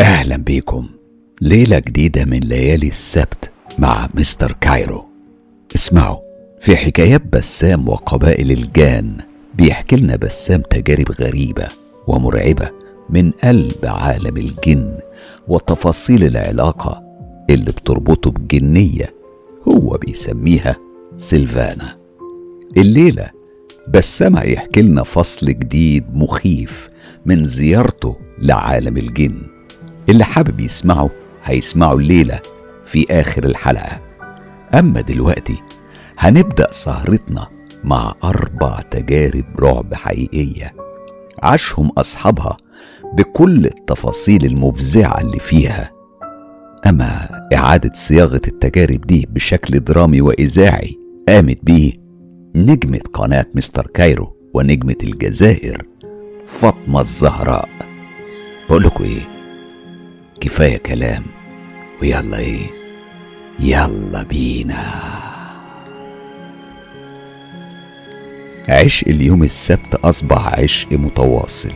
أهلا بيكم ليلة جديدة من ليالي السبت مع مستر كايرو. اسمعوا في حكايات بسام وقبائل الجان بيحكي لنا بسام تجارب غريبة ومرعبة من قلب عالم الجن وتفاصيل العلاقة اللي بتربطه بجنية هو بيسميها سيلفانا. الليلة بسام هيحكي لنا فصل جديد مخيف من زيارته لعالم الجن. اللي حابب يسمعه هيسمعه الليلة في آخر الحلقة. أما دلوقتي هنبدأ سهرتنا مع أربع تجارب رعب حقيقية عاشهم أصحابها بكل التفاصيل المفزعة اللي فيها. أما إعادة صياغة التجارب دي بشكل درامي وإذاعي قامت بيه نجمة قناة مستر كايرو ونجمة الجزائر فاطمة الزهراء. بقولكوا إيه؟ كفاية كلام. ويلا إيه؟ يلا بينا. عشق اليوم السبت أصبح عشق متواصل.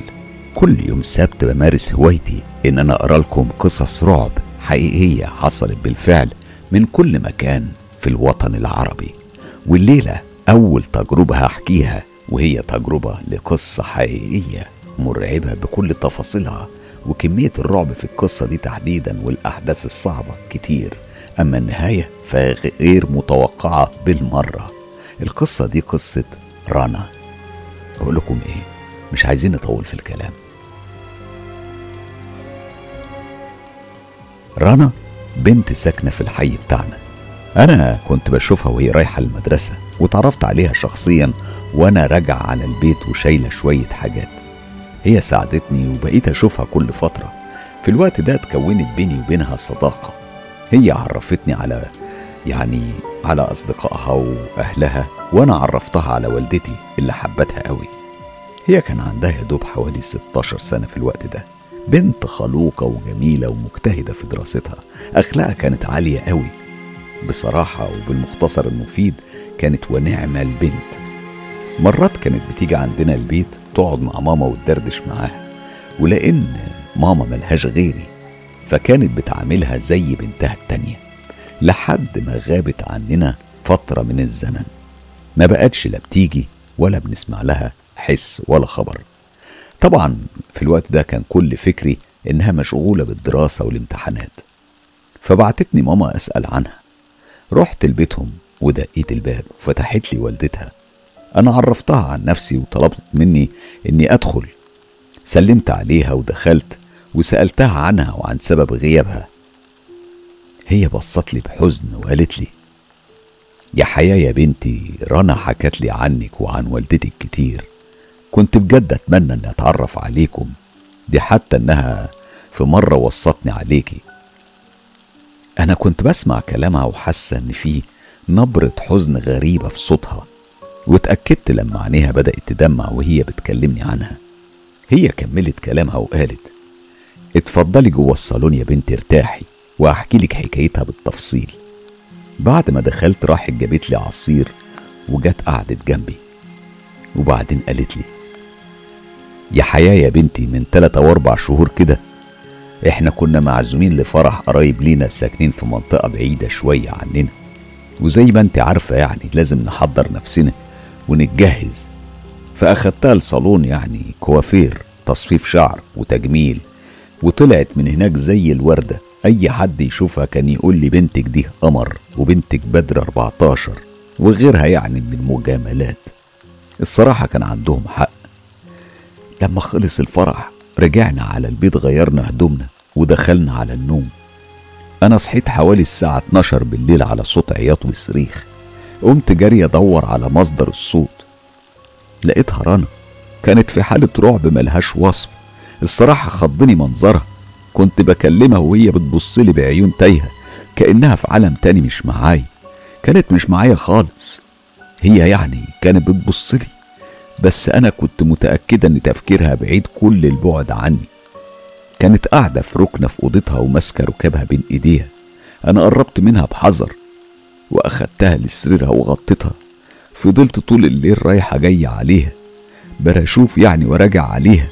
كل يوم سبت بمارس هوايتي إن أنا أقرأ لكم قصص رعب حقيقية حصلت بالفعل من كل مكان في الوطن العربي. والليلة أول تجربة هحكيها وهي تجربة لقصة حقيقية مرعبة بكل تفاصيلها وكمية الرعب في القصة دي تحديدا والأحداث الصعبة كتير أما النهاية فغير متوقعة بالمرة. القصة دي قصة رنا أقول لكم إيه مش عايزين نطول في الكلام. رنا بنت ساكنة في الحي بتاعنا. أنا كنت بشوفها وهي رايحة المدرسة وتعرفت عليها شخصيا وأنا راجع على البيت وشايلة شوية حاجات. هي ساعدتني وبقيت أشوفها كل فترة. في الوقت ده اتكونت بيني وبينها صداقة. هي عرفتني على يعني على أصدقائها وأهلها وأنا عرفتها على والدتي اللي حبتها قوي. هي كان عندها يا دوب حوالي 16 سنة في الوقت ده. بنت خلوقة وجميلة ومجتهدة في دراستها. أخلاقها كانت عالية قوي. بصراحة وبالمختصر المفيد كانت ونعمة البنت. مرات كانت بتيجي عندنا البيت تقعد مع ماما وتدردش معاها ولأن ماما ملهاش غيري فكانت بتعاملها زي بنتها التانية لحد ما غابت عننا فترة من الزمن. ما بقتش لا بتيجي ولا بنسمع لها حس ولا خبر. طبعا في الوقت ده كان كل فكري إنها مشغولة بالدراسة والامتحانات. فبعتتني ماما أسأل عنها. رحت لبيتهم ودقيت الباب وفتحت لي والدتها. أنا عرفتها عن نفسي وطلبت مني إني أدخل. سلمت عليها ودخلت وسألتها عنها وعن سبب غيابها. هي بصت لي بحزن وقالت لي يا حياة يا بنتي رنا حكت لي عنك وعن والدتك كتير. كنت بجد أتمنى أني أتعرف عليكم. دي حتى إنها في مرة وصتني عليكي. أنا كنت بسمع كلامها وحاسة إن في نبرة حزن غريبة في صوتها واتأكدت لما عينيها بدأت تدمع وهي بتكلمني عنها. هي كملت كلامها وقالت اتفضلي جوه الصالون يا بنتي ارتاحي وأحكي لك حكايتها بالتفصيل. بعد ما دخلت راحت جابت لي عصير وجت قعدت جنبي. وبعدين قالت لي يا حياة يا بنتي من تلات أو أربع شهور كده إحنا كنا معزومين لفرح قرايب لينا ساكنين في منطقة بعيدة شوية عننا. وزي ما انت عارفة يعني لازم نحضر نفسنا ونتجهز. فأخدتها الصالون يعني كوافير تصفيف شعر وتجميل. وطلعت من هناك زي الوردة. أي حد يشوفها كان يقول لي بنتك دي قمر وبنتك بدر 14 وغيرها يعني من المجاملات. الصراحة كان عندهم حق. لما خلص الفرح رجعنا على البيت غيرنا هدومنا. ودخلنا على النوم. أنا صحيت حوالي الساعة 12 بالليل على صوت عياط وصريخ. قمت جري أدور على مصدر الصوت. لقيتها رنا. كانت في حالة رعب ملهاش وصف. الصراحة خضني منظرها. كنت بكلمها وهي بتبصلي بعيون تايهة كأنها في عالم تاني مش معايا. كانت مش معايا خالص. هي يعني كانت بتبصلي بس أنا كنت متأكدة إن تفكيرها بعيد كل البعد عني. كانت قاعدة في ركنة في أوضتها وماسكة ركابها بين إيديها. أنا قربت منها بحذر وأخدتها لسريرها وغطيتها. فضلت طول الليل رايحة جاية عليها. براشوف يعني وراجع عليها.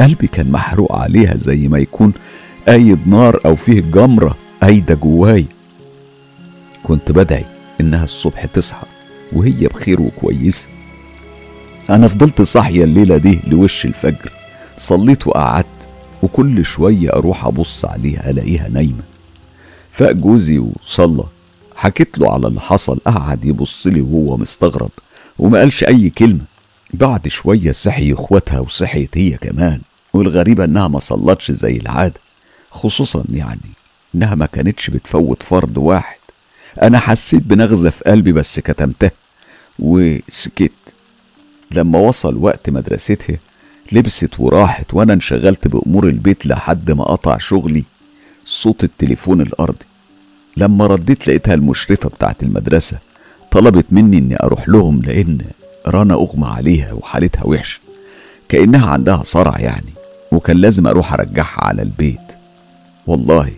قلبي كان محروق عليها زي ما يكون قايد نار أو فيه جمرة قايدة جواي كنت بدعي إنها الصبح تصحى وهي بخير وكويسة. أنا فضلت صاحية الليلة دي لوش الفجر. صليت وقعدت. وكل شوية أروح أبص عليها ألاقيها نايمة. فاق جوزي وصلى حكيت له على اللي حصل قعد يبص لي وهو مستغرب وما قالش أي كلمة. بعد شوية صحي إخواتها وصحيت هي كمان والغريبة إنها ما صلتش زي العادة خصوصا يعني إنها ما كانتش بتفوت فرض واحد. أنا حسيت بنغزة في قلبي بس كتمتها وسكت. لما وصل وقت مدرستها لبست وراحت وأنا انشغلت بأمور البيت لحد ما قطع شغلي صوت التليفون الأرضي. لما رديت لقيتها المشرفة بتاعت المدرسة طلبت مني إني أروح لهم لأن رنا أغمى عليها وحالتها وحشة كأنها عندها صرع يعني وكان لازم أروح أرجعها على البيت. والله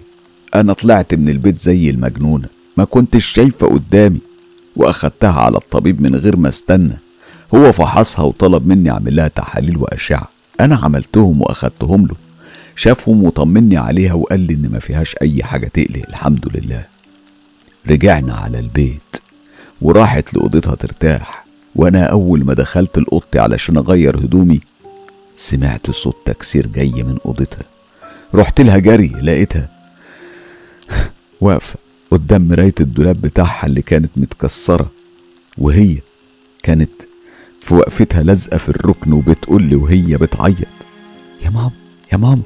أنا طلعت من البيت زي المجنونة ما كنتش شايفة قدامي وأخدتها على الطبيب من غير ما أستنى. هو فحصها وطلب مني أعمل لها تحاليل وأشعة. أنا عملتهم وأخدتهم له. شافهم وطمني عليها وقال لي إن ما فيهاش أي حاجة تقلق الحمد لله. رجعنا على البيت وراحت لأوضتها ترتاح. وأنا أول ما دخلت الأوضتي علشان أغير هدومي سمعت صوت تكسير جاي من أوضتها. رحت لها جري لقيتها واقفة قدام مراية الدولاب بتاعها اللي كانت متكسرة. وهي كانت في وقفتها لازقة في الركن وبتقول لي وهي بتعيط. يا ماما يا ماما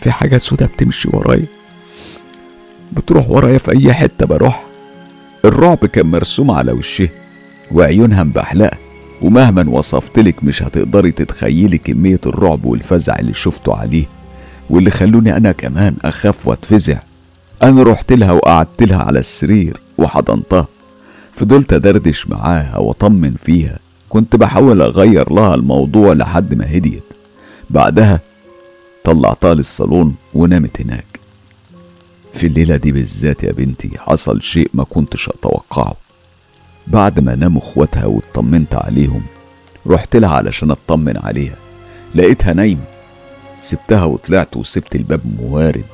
في حاجة سودة بتمشي ورايا. بتروح ورايا في أي حتة بروح. الرعب كان مرسوم على وشها وعيونها مبحلقة ومهما وصفتلك مش هتقدري تتخيلي كمية الرعب والفزع اللي شفته عليه واللي خلوني أنا كمان أخاف وأتفزع. أنا رحت لها وقعدت لها على السرير وحضنتها فضلت أدردش معاها وأطمن فيها. كنت بحاول أغير لها الموضوع لحد ما هديت. بعدها طلعتها للصالون ونامت هناك. في الليلة دي بالذات يا بنتي حصل شيء ما كنتش أتوقعه. بعد ما ناموا إخواتها واطمنت عليهم رحت لها علشان أطمن عليها. لقيتها نايمة. سبتها وطلعت وسبت الباب موارد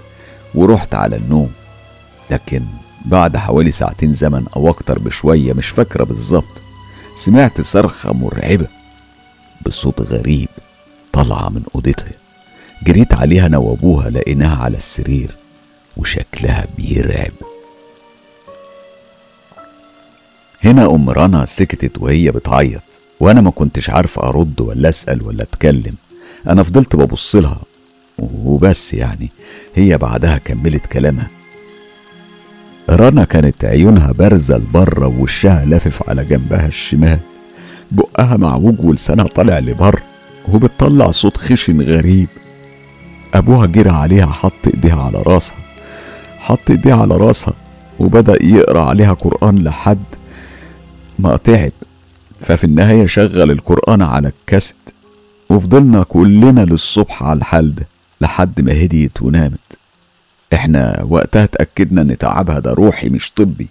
ورحت على النوم. لكن بعد حوالي ساعتين زمن أو أكتر بشوية مش فاكرة بالظبط سمعت صرخة مرعبة بصوت غريب طالعة من أوضتها. جريت عليها أنا وأبوها لقيناها على السرير وشكلها بيرعب. هنا أم رنا سكتت وهي بتعيط وأنا ما كنتش عارف أرد ولا أسأل ولا أتكلم. أنا فضلت ببص لها وبس يعني هي بعدها كملت كلامها. رنا كانت عيونها بارزة لبره ووشها لافف على جنبها الشمال. بقها معوج ولسانها طالع لبره وبتطلع صوت خشن غريب. أبوها جرى عليها حط إيديها على راسها حط إيديها على راسها وبدأ يقرأ عليها قرآن لحد ما تعب ففي النهاية شغل القرآن على الكاسيت وفضلنا كلنا للصبح على الحال ده لحد ما هديت ونامت. إحنا وقتها اتأكدنا إن تعبها ده روحي مش طبي.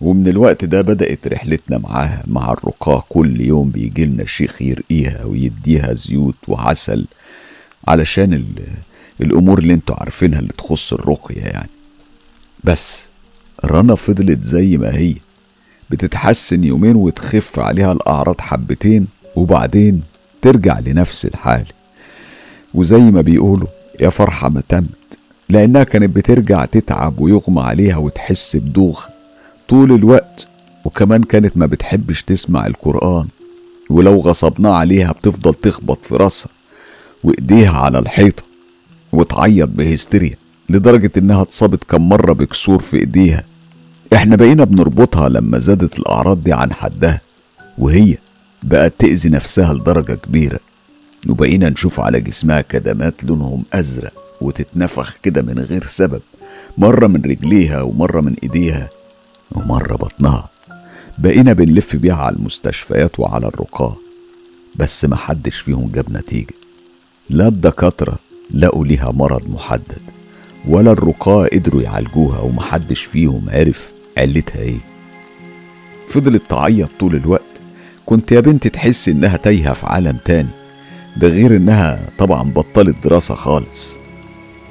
ومن الوقت ده بدأت رحلتنا معاها مع الرقاة كل يوم بيجيلنا شيخ يرقيها ويديها زيوت وعسل علشان ال الأمور اللي أنتوا عارفينها اللي تخص الرقية يعني. بس رنا فضلت زي ما هي بتتحسن يومين وتخف عليها الأعراض حبتين وبعدين ترجع لنفس الحال. وزي ما بيقولوا يا فرحة ما تمت لأنها كانت بترجع تتعب ويغمى عليها وتحس بدوخة طول الوقت وكمان كانت ما بتحبش تسمع القرآن. ولو غصبناه عليها بتفضل تخبط في راسها وإيديها على الحيطة وتعيط بهستيريا لدرجة إنها اتصابت كم مرة بكسور في إيديها. إحنا بقينا بنربطها لما زادت الأعراض دي عن حدها وهي بقت تأذي نفسها لدرجة كبيرة. وبقينا نشوف على جسمها كدمات لونهم أزرق. وتتنفخ كده من غير سبب مرة من رجليها ومرة من إيديها ومرة بطنها. بقينا بنلف بيها على المستشفيات وعلى الرقاة بس محدش فيهم جاب نتيجة. لا الدكاترة لقوا ليها مرض محدد ولا الرقاة قدروا يعالجوها ومحدش فيهم عرف علتها إيه. فضلت تعيط طول الوقت. كنت يا بنتي تحس إنها تايهة في عالم تاني ده غير إنها طبعا بطلت دراسة خالص.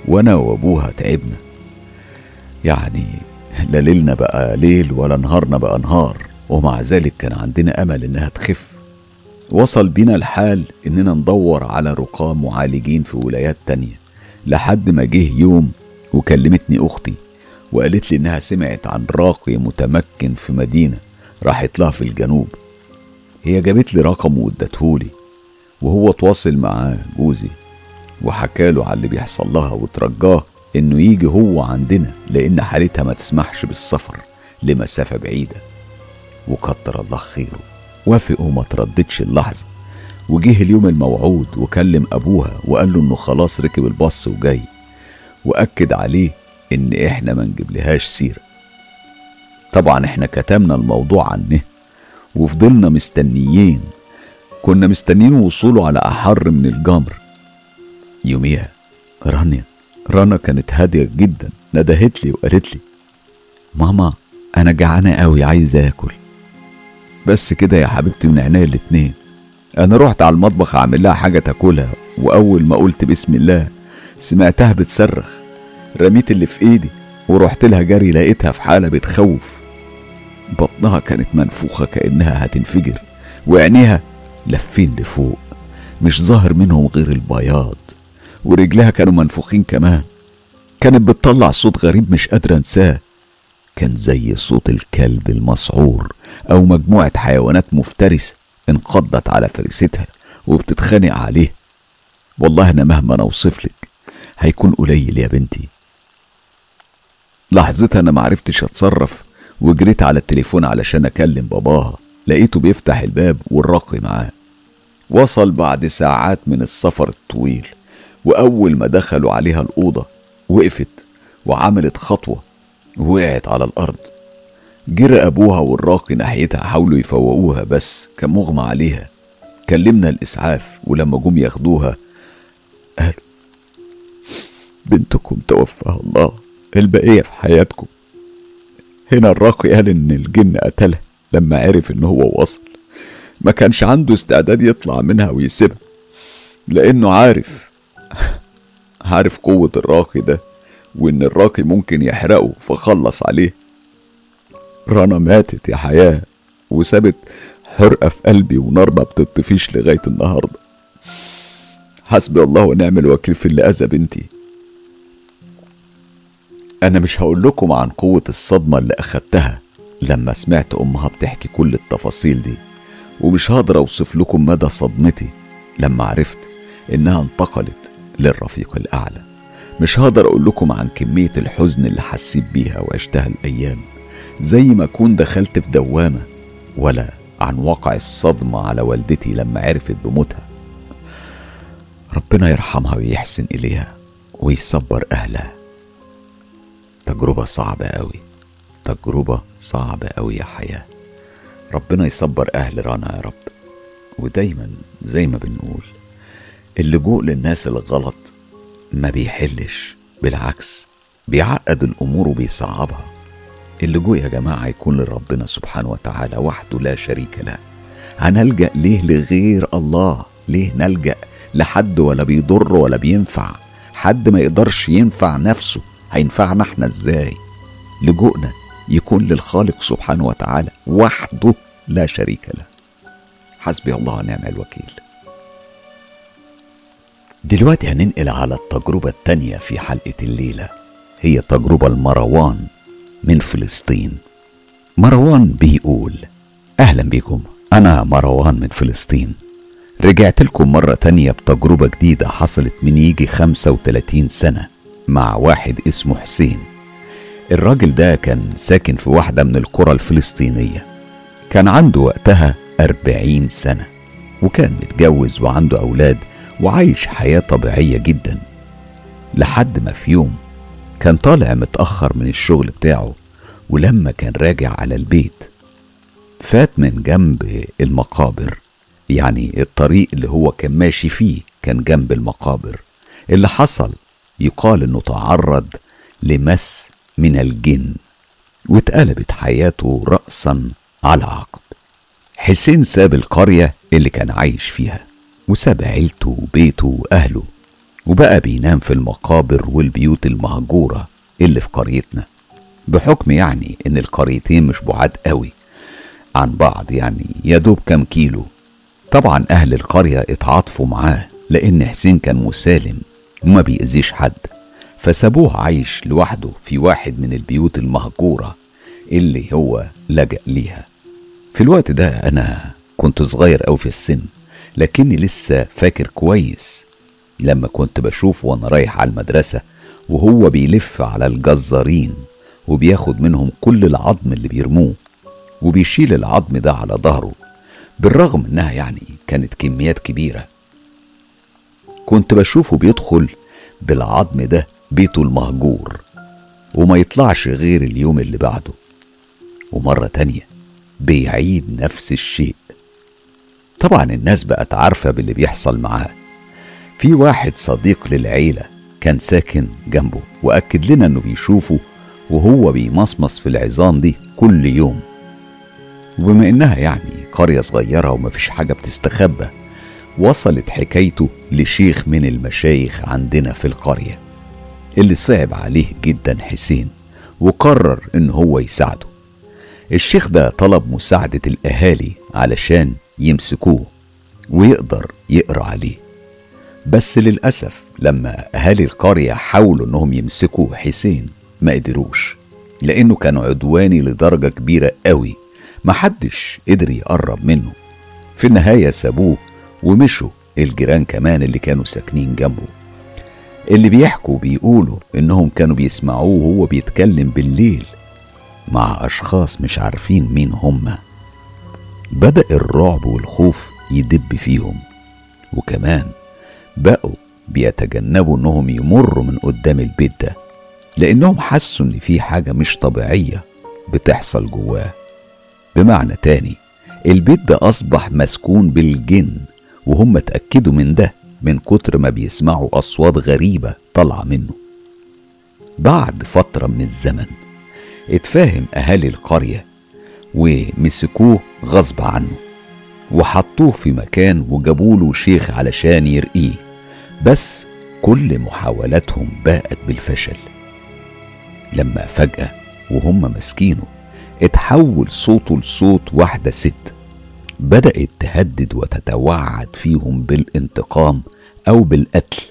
وأنا وابوها تعبنا. يعني لا ليلنا بقى ليل ولا نهارنا بقى نهار ومع ذلك كان عندنا أمل إنها تخف. وصل بينا الحال إننا ندور على رقاة معالجين في ولايات تانية. لحد ما جه يوم وكلمتني أختي وقالت لي إنها سمعت عن راقي متمكن في مدينة راحت لها في الجنوب. هي جابت لي رقم وادتهولي وهو تواصل مع جوزي. وحكاله على اللي بيحصل لها وترجاه إنه يجي هو عندنا لأن حالتها ما تسمحش بالسفر لمسافة بعيدة. وكتر الله خيره. وافق وما ترددش اللحظة. وجه اليوم الموعود وكلم أبوها وقال له إنه خلاص ركب الباص وجاي. وأكد عليه إن إحنا ما نجيبلهاش سيرة. طبعا إحنا كتمنا الموضوع عنه. وفضلنا مستنيين. كنا مستنيين وصوله على أحر من الجمر. يوميها. رانيا. رنا كانت هادية جدا. ندهت لي وقالت لي ماما أنا جعانة أوي عايزة آكل. بس كده يا حبيبتي من عينيا الاتنين. أنا رحت على المطبخ أعمل لها حاجة تاكلها وأول ما قلت بسم الله سمعتها بتصرخ. رميت اللي في إيدي ورحت لها جري لقيتها في حالة بتخوف. بطنها كانت منفوخة كأنها هتنفجر وعينيها لفين لفوق. مش ظاهر منهم غير البياض. ورجلها كانوا منفوخين كمان. كانت بتطلع صوت غريب مش قادرة انساه. كان زي صوت الكلب المسعور أو مجموعة حيوانات مفترسة انقضت على فريستها وبتتخانق عليه. والله أنا مهما أنا أوصفلك هيكون قليل يا بنتي. لحظتها أنا معرفتش أتصرف وجريت على التليفون علشان أكلم باباها. لقيته بيفتح الباب والراقي معاه. وصل بعد ساعات من السفر الطويل. وأول ما دخلوا عليها الأوضة وقفت وعملت خطوة وقعت على الأرض. جرى أبوها والراقي ناحيتها حاولوا يفوقوها بس كان مغمى عليها. كلمنا الإسعاف ولما جم ياخدوها قالوا بنتكم توفاها الله البقية في حياتكم. هنا الراقي قال إن الجن قتلها لما عرف إن هو وصل. ما كانش عنده استعداد يطلع منها ويسيبها لأنه عارف عارف قوة الراقي ده وإن الراقي ممكن يحرقه فخلص عليه. رنا ماتت يا حياة وسابت حرقة في قلبي ونار ما بتطفيش لغاية النهاردة. حسبي الله ونعم الوكيل في اللي أذى بنتي. أنا مش هقول لكم عن قوة الصدمة اللي أخدتها لما سمعت أمها بتحكي كل التفاصيل دي ومش هقدر أوصف لكم مدى صدمتي لما عرفت إنها انتقلت للرفيق الأعلى. مش هقدر أقول لكم عن كمية الحزن اللي حسيت بيها وعشتها الأيام زي ما أكون دخلت في دوامة ولا عن واقع الصدمة على والدتي لما عرفت بموتها. ربنا يرحمها ويحسن إليها ويصبر أهلها. تجربة صعبة أوي تجربة صعبة أوي يا حياة. ربنا يصبر أهل رنا يا رب ودايما زي ما بنقول. اللجوء للناس الغلط ما بيحلش بالعكس بيعقد الأمور وبيصعبها. اللجوء يا جماعة يكون لربنا سبحانه وتعالى وحده لا شريك له. هنلجأ ليه لغير الله؟ ليه نلجأ لحد ولا بيضر ولا بينفع؟ حد ما يقدرش ينفع نفسه هينفعنا إحنا إزاي؟ لجوءنا يكون للخالق سبحانه وتعالى وحده لا شريك له. حسبي الله ونعم الوكيل. دلوقتي هننقل على التجربة التانية في حلقة الليلة هي تجربة المروان من فلسطين. مروان بيقول أهلا بكم أنا مروان من فلسطين. رجعت لكم مرة تانية بتجربة جديدة حصلت من يجي 35 سنة مع واحد اسمه حسين. الراجل ده كان ساكن في واحدة من القرى الفلسطينية. كان عنده وقتها أربعين سنة وكان متجوز وعنده أولاد وعايش حياة طبيعية جدا. لحد ما في يوم كان طالع متأخر من الشغل بتاعه ولما كان راجع على البيت فات من جنب المقابر يعني الطريق اللي هو كان ماشي فيه كان جنب المقابر. اللي حصل يقال إنه تعرض لمس من الجن واتقلبت حياته رأسا على عقب حسين ساب القرية اللي كان عايش فيها. وساب عيلته وبيته وأهله وبقى بينام في المقابر والبيوت المهجورة اللي في قريتنا بحكم يعني إن القريتين مش بعاد قوي عن بعض يعني يا دوب كام كيلو. طبعا أهل القرية اتعاطفوا معاه لأن حسين كان مسالم وما بيأذيش حد فسابوه عايش لوحده في واحد من البيوت المهجورة اللي هو لجأ ليها. في الوقت ده أنا كنت صغير أوي في السن لكني لسه فاكر كويس لما كنت بشوفه وأنا رايح على المدرسة وهو بيلف على الجزارين وبياخد منهم كل العظم اللي بيرموه وبيشيل العظم ده على ظهره بالرغم انها يعني كانت كميات كبيرة. كنت بشوفه بيدخل بالعظم ده بيته المهجور وما يطلعش غير اليوم اللي بعده. ومرة تانية بيعيد نفس الشيء. طبعا الناس بقت عارفة باللي بيحصل معاه في واحد صديق للعيلة كان ساكن جنبه وأكد لنا إنه بيشوفه وهو بيمصمص في العظام دي كل يوم. وبما إنها يعني قرية صغيرة ومفيش حاجة بتستخبى وصلت حكايته لشيخ من المشايخ عندنا في القرية اللي صعب عليه جدا حسين وقرر إن هو يساعده. الشيخ ده طلب مساعدة الأهالي علشان يمسكوه ويقدر يقرأ عليه. بس للأسف لما أهالي القرية حاولوا إنهم يمسكوا حسين ما قدروش لأنه كان عدواني لدرجة كبيرة قوي محدش قدر يقرب منه. في النهاية سابوه ومشوا الجيران كمان اللي كانوا ساكنين جنبه. اللي بيحكوا بيقولوا إنهم كانوا بيسمعوه وهو بيتكلم بالليل مع أشخاص مش عارفين مين هما بدأ الرعب والخوف يدب فيهم. وكمان بقوا بيتجنبوا إنهم يمروا من قدام البيت ده لأنهم حسوا إن في حاجة مش طبيعية بتحصل جواه. بمعنى تاني البيت ده أصبح مسكون بالجن وهم اتأكدوا من ده من كتر ما بيسمعوا أصوات غريبة طالعة منه. بعد فترة من الزمن اتفاهم أهالي القرية ومسكوه غصب عنه. وحطوه في مكان وجابوله شيخ علشان يرقيه. بس كل محاولاتهم باءت بالفشل. لما فجأة وهم ماسكينه اتحول صوته لصوت واحدة ست. بدأت تهدد وتتوعد فيهم بالانتقام أو بالقتل.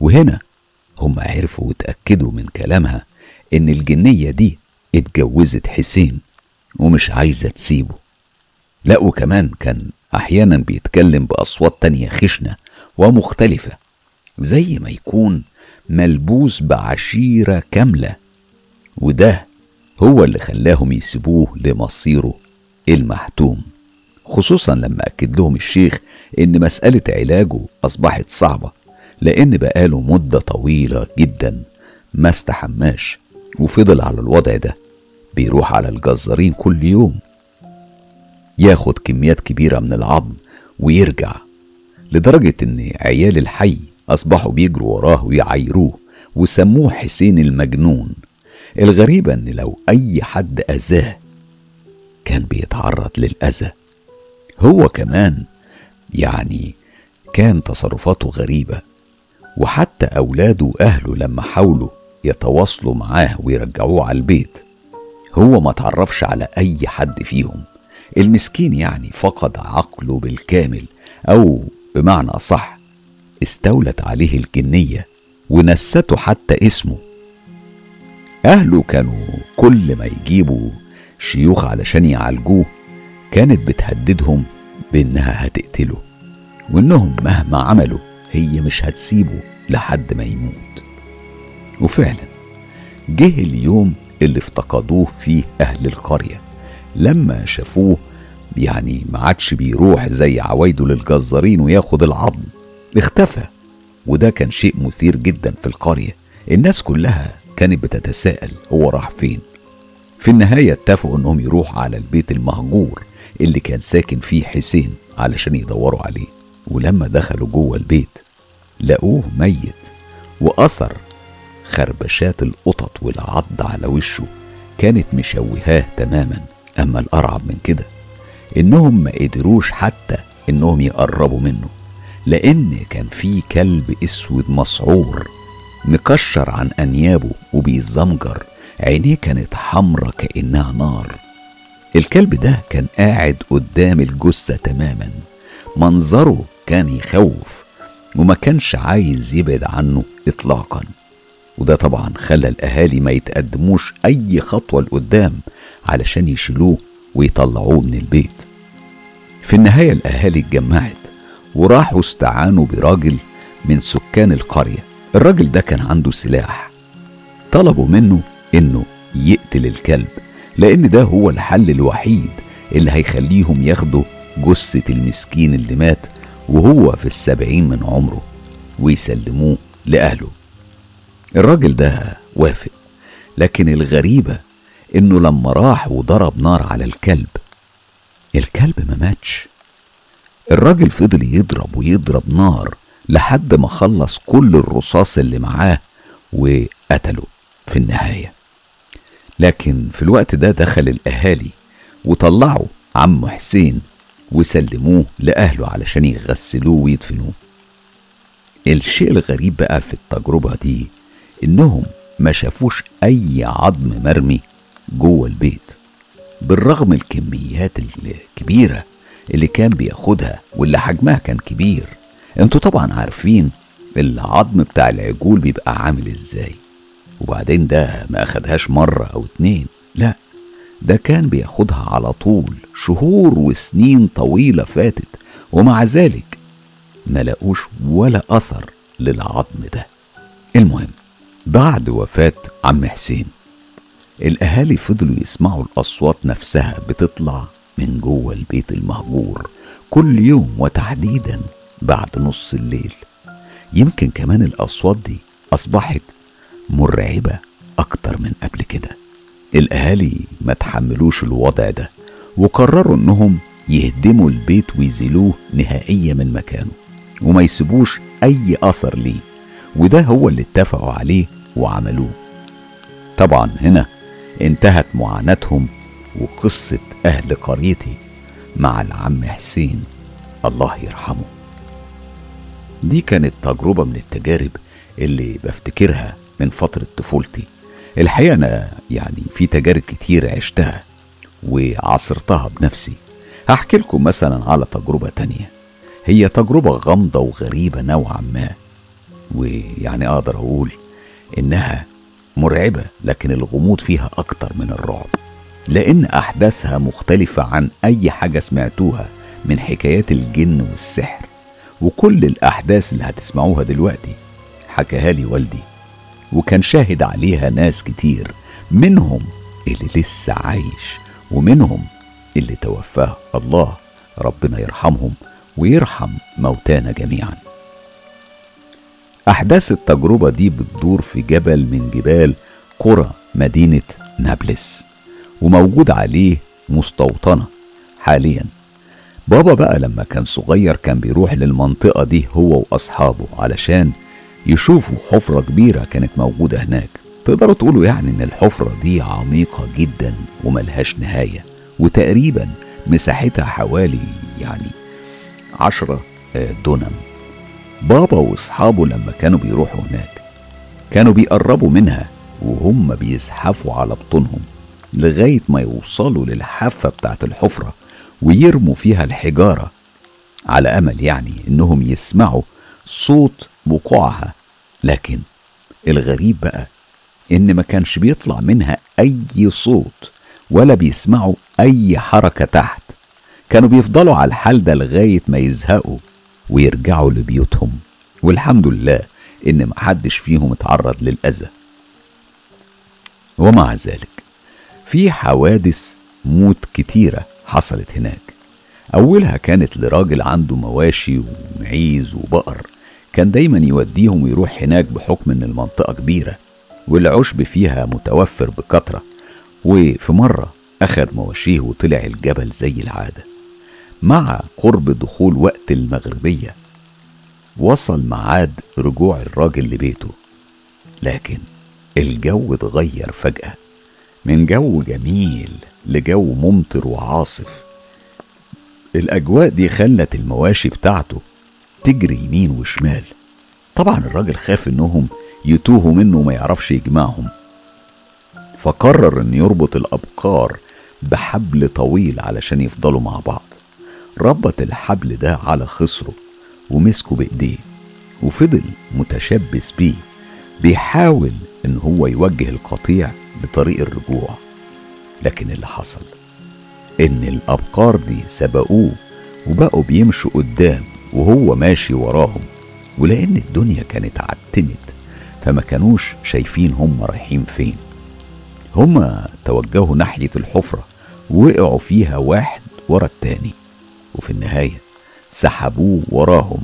وهنا هم عرفوا وتأكدوا من كلامها إن الجنية دي اتجوزت حسين. ومش عايزة تسيبه. لا وكمان كان أحيانا بيتكلم بأصوات تانية خشنة ومختلفة زي ما يكون ملبوس بعشيرة كاملة وده هو اللي خلاهم يسيبوه لمصيره المحتوم. خصوصا لما أكد لهم الشيخ إن مسألة علاجه أصبحت صعبة لأن بقاله مدة طويلة جدا ما استحماش وفضل على الوضع ده. بيروح على الجزارين كل يوم. ياخد كميات كبيرة من العظم ويرجع لدرجة إن عيال الحي أصبحوا بيجروا وراه ويعايروه وسموه حسين المجنون. الغريبة إن لو أي حد أذاه كان بيتعرض للأذى. هو كمان يعني كان تصرفاته غريبة وحتى أولاده وأهله لما حاولوا يتواصلوا معاه ويرجعوه على البيت هو ما تعرفش على أي حد فيهم. المسكين يعني فقد عقله بالكامل أو بمعنى صح استولت عليه الجنية ونسته حتى اسمه. أهله كانوا كل ما يجيبوا شيوخ علشان يعالجوه كانت بتهددهم بإنها هتقتله وإنهم مهما عملوا هي مش هتسيبه لحد ما يموت. وفعلا جه اليوم اللي افتقدوه فيه أهل القرية. لما شافوه يعني ما عادش بيروح زي عوايده للجزارين وياخد العظم. اختفى وده كان شيء مثير جدا في القرية. الناس كلها كانت بتتساءل هو راح فين. في النهاية اتفقوا إنهم يروحوا على البيت المهجور اللي كان ساكن فيه حسين علشان يدوروا عليه. ولما دخلوا جوه البيت لقوه ميت وأثر خربشات القطط والعض على وشه كانت مشوهاه تماما. أما الأرعب من كده إنهم ما قدروش حتى إنهم يقربوا منه لأن كان في كلب أسود مسعور مكشر عن أنيابه وبيزمجر. عينيه كانت حمرة كأنها نار. الكلب ده كان قاعد قدام الجثة تماما. منظره كان يخوف وما كانش عايز يبعد عنه إطلاقا. وده طبعا خلى الأهالي ما يتقدموش أي خطوة لقدام علشان يشيلوه ويطلعوه من البيت. في النهاية الأهالي اتجمعت وراحوا استعانوا براجل من سكان القرية. الراجل ده كان عنده سلاح. طلبوا منه إنه يقتل الكلب لأن ده هو الحل الوحيد اللي هيخليهم ياخدوا جثة المسكين اللي مات وهو في السبعين من عمره ويسلموه لأهله. الراجل ده وافق لكن الغريبة إنه لما راح وضرب نار على الكلب الكلب ما ماتش. الراجل فضل يضرب ويضرب نار لحد ما خلص كل الرصاص اللي معاه وقتله في النهاية. لكن في الوقت ده دخل الأهالي وطلعوا عم حسين وسلموه لأهله علشان يغسلوه ويدفنوه. الشيء الغريب بقى في التجربة دي إنهم ما شافوش أي عظم مرمي جوه البيت. بالرغم الكميات الكبيرة اللي كان بياخدها واللي حجمها كان كبير أنتوا طبعا عارفين العظم بتاع العجول بيبقى عامل إزاي. وبعدين ده ما أخدهاش مرة أو اتنين لا ده كان بياخدها على طول شهور وسنين طويلة فاتت ومع ذلك ما لقوش ولا أثر للعظم ده. المهم بعد وفاة عم حسين. الأهالي فضلوا يسمعوا الأصوات نفسها بتطلع من جوه البيت المهجور كل يوم وتحديدا بعد نص الليل. يمكن كمان الأصوات دي أصبحت مرعبة أكتر من قبل كده. الأهالي ما تحملوش الوضع ده وقرروا إنهم يهدموا البيت ويزيلوه نهائيا من مكانه وما يسيبوش أي أثر ليه. وده هو اللي اتفقوا عليه وعملوه. طبعا هنا انتهت معاناتهم وقصة أهل قريتي مع العم حسين الله يرحمه. دي كانت تجربة من التجارب اللي بفتكرها من فترة طفولتي. الحقيقة أنا يعني في تجارب كتير عشتها وعصرتها بنفسي. هحكي لكم مثلا على تجربة تانية. هي تجربة غامضة وغريبة نوعا ما. ويعني أقدر أقول إنها مرعبة لكن الغموض فيها أكتر من الرعب. لأن أحداثها مختلفة عن أي حاجة سمعتوها من حكايات الجن والسحر. وكل الأحداث اللي هتسمعوها دلوقتي حكاها لي والدي وكان شاهد عليها ناس كتير منهم اللي لسه عايش ومنهم اللي توفاه. الله ربنا يرحمهم ويرحم موتانا جميعا. أحداث التجربة دي بتدور في جبل من جبال قرى مدينة نابلس وموجود عليه مستوطنة حاليا. بابا بقى لما كان صغير كان بيروح للمنطقة دي هو وأصحابه علشان يشوفوا حفرة كبيرة كانت موجودة هناك. تقدروا تقولوا يعني إن الحفرة دي عميقة جدا وملهاش نهاية وتقريبا مساحتها حوالي يعني عشرة دونم. بابا واصحابه لما كانوا بيروحوا هناك. كانوا بيقربوا منها وهم بيزحفوا على بطونهم لغاية ما يوصلوا للحافة بتاعت الحفرة ويرموا فيها الحجارة على أمل يعني إنهم يسمعوا صوت وقوعها. لكن الغريب بقى إن ما كانش بيطلع منها أي صوت ولا بيسمعوا أي حركة تحت. كانوا بيفضلوا على الحال ده لغاية ما يزهقوا. ويرجعوا لبيوتهم. والحمد لله إن محدش فيهم اتعرض للأذى. ومع ذلك في حوادث موت كتيرة حصلت هناك. أولها كانت لراجل عنده مواشي ومعيز وبقر. كان دايما يوديهم ويروح هناك بحكم إن المنطقة كبيرة والعشب فيها متوفر بكثرة. وفي مرة أخد مواشيه وطلع الجبل زي العادة. مع قرب دخول وقت المغربية. وصل ميعاد رجوع الراجل لبيته. لكن الجو اتغير فجأة. من جو جميل لجو ممطر وعاصف. الأجواء دي خلت المواشي بتاعته تجري يمين وشمال. طبعا الراجل خاف إنهم يتوهوا منه وما يعرفش يجمعهم. فقرر إن يربط الأبقار بحبل طويل علشان يفضلوا مع بعض. ربط الحبل ده على خصره ومسكه بإيديه وفضل متشبث بيه بيحاول إن هو يوجه القطيع لطريق الرجوع. لكن اللي حصل؟ إن الأبقار دي سبقوه وبقوا بيمشوا قدام وهو ماشي وراهم. ولأن الدنيا كانت عتمت فما كانوش شايفين هم رايحين فين. هما توجهوا ناحية الحفرة وقعوا فيها واحد ورا التاني. وفي النهاية سحبوه وراهم.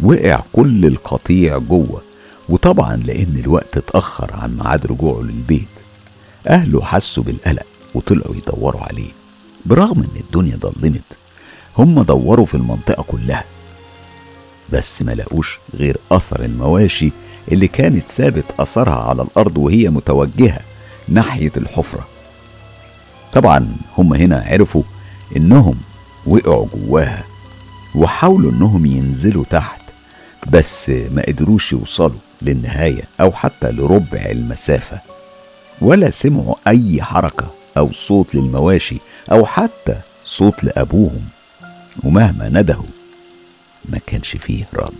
وقع كل القطيع جوه وطبعا لأن الوقت اتأخر عن ميعاد رجوعه للبيت. أهله حسوا بالقلق وطلعوا يدوروا عليه. برغم إن الدنيا ضلمت هم دوروا في المنطقة كلها. بس ما لقوش غير أثر المواشي اللي كانت سابت أثرها على الأرض وهي متوجهة ناحية الحفرة. طبعا هم هنا عرفوا إنهم وقعوا جواها وحاولوا إنهم ينزلوا تحت بس ما قدروش يوصلوا للنهاية أو حتى لربع المسافة ولا سمعوا أي حركة أو صوت للمواشي أو حتى صوت لأبوهم. ومهما ندهوا ما كانش فيه رد.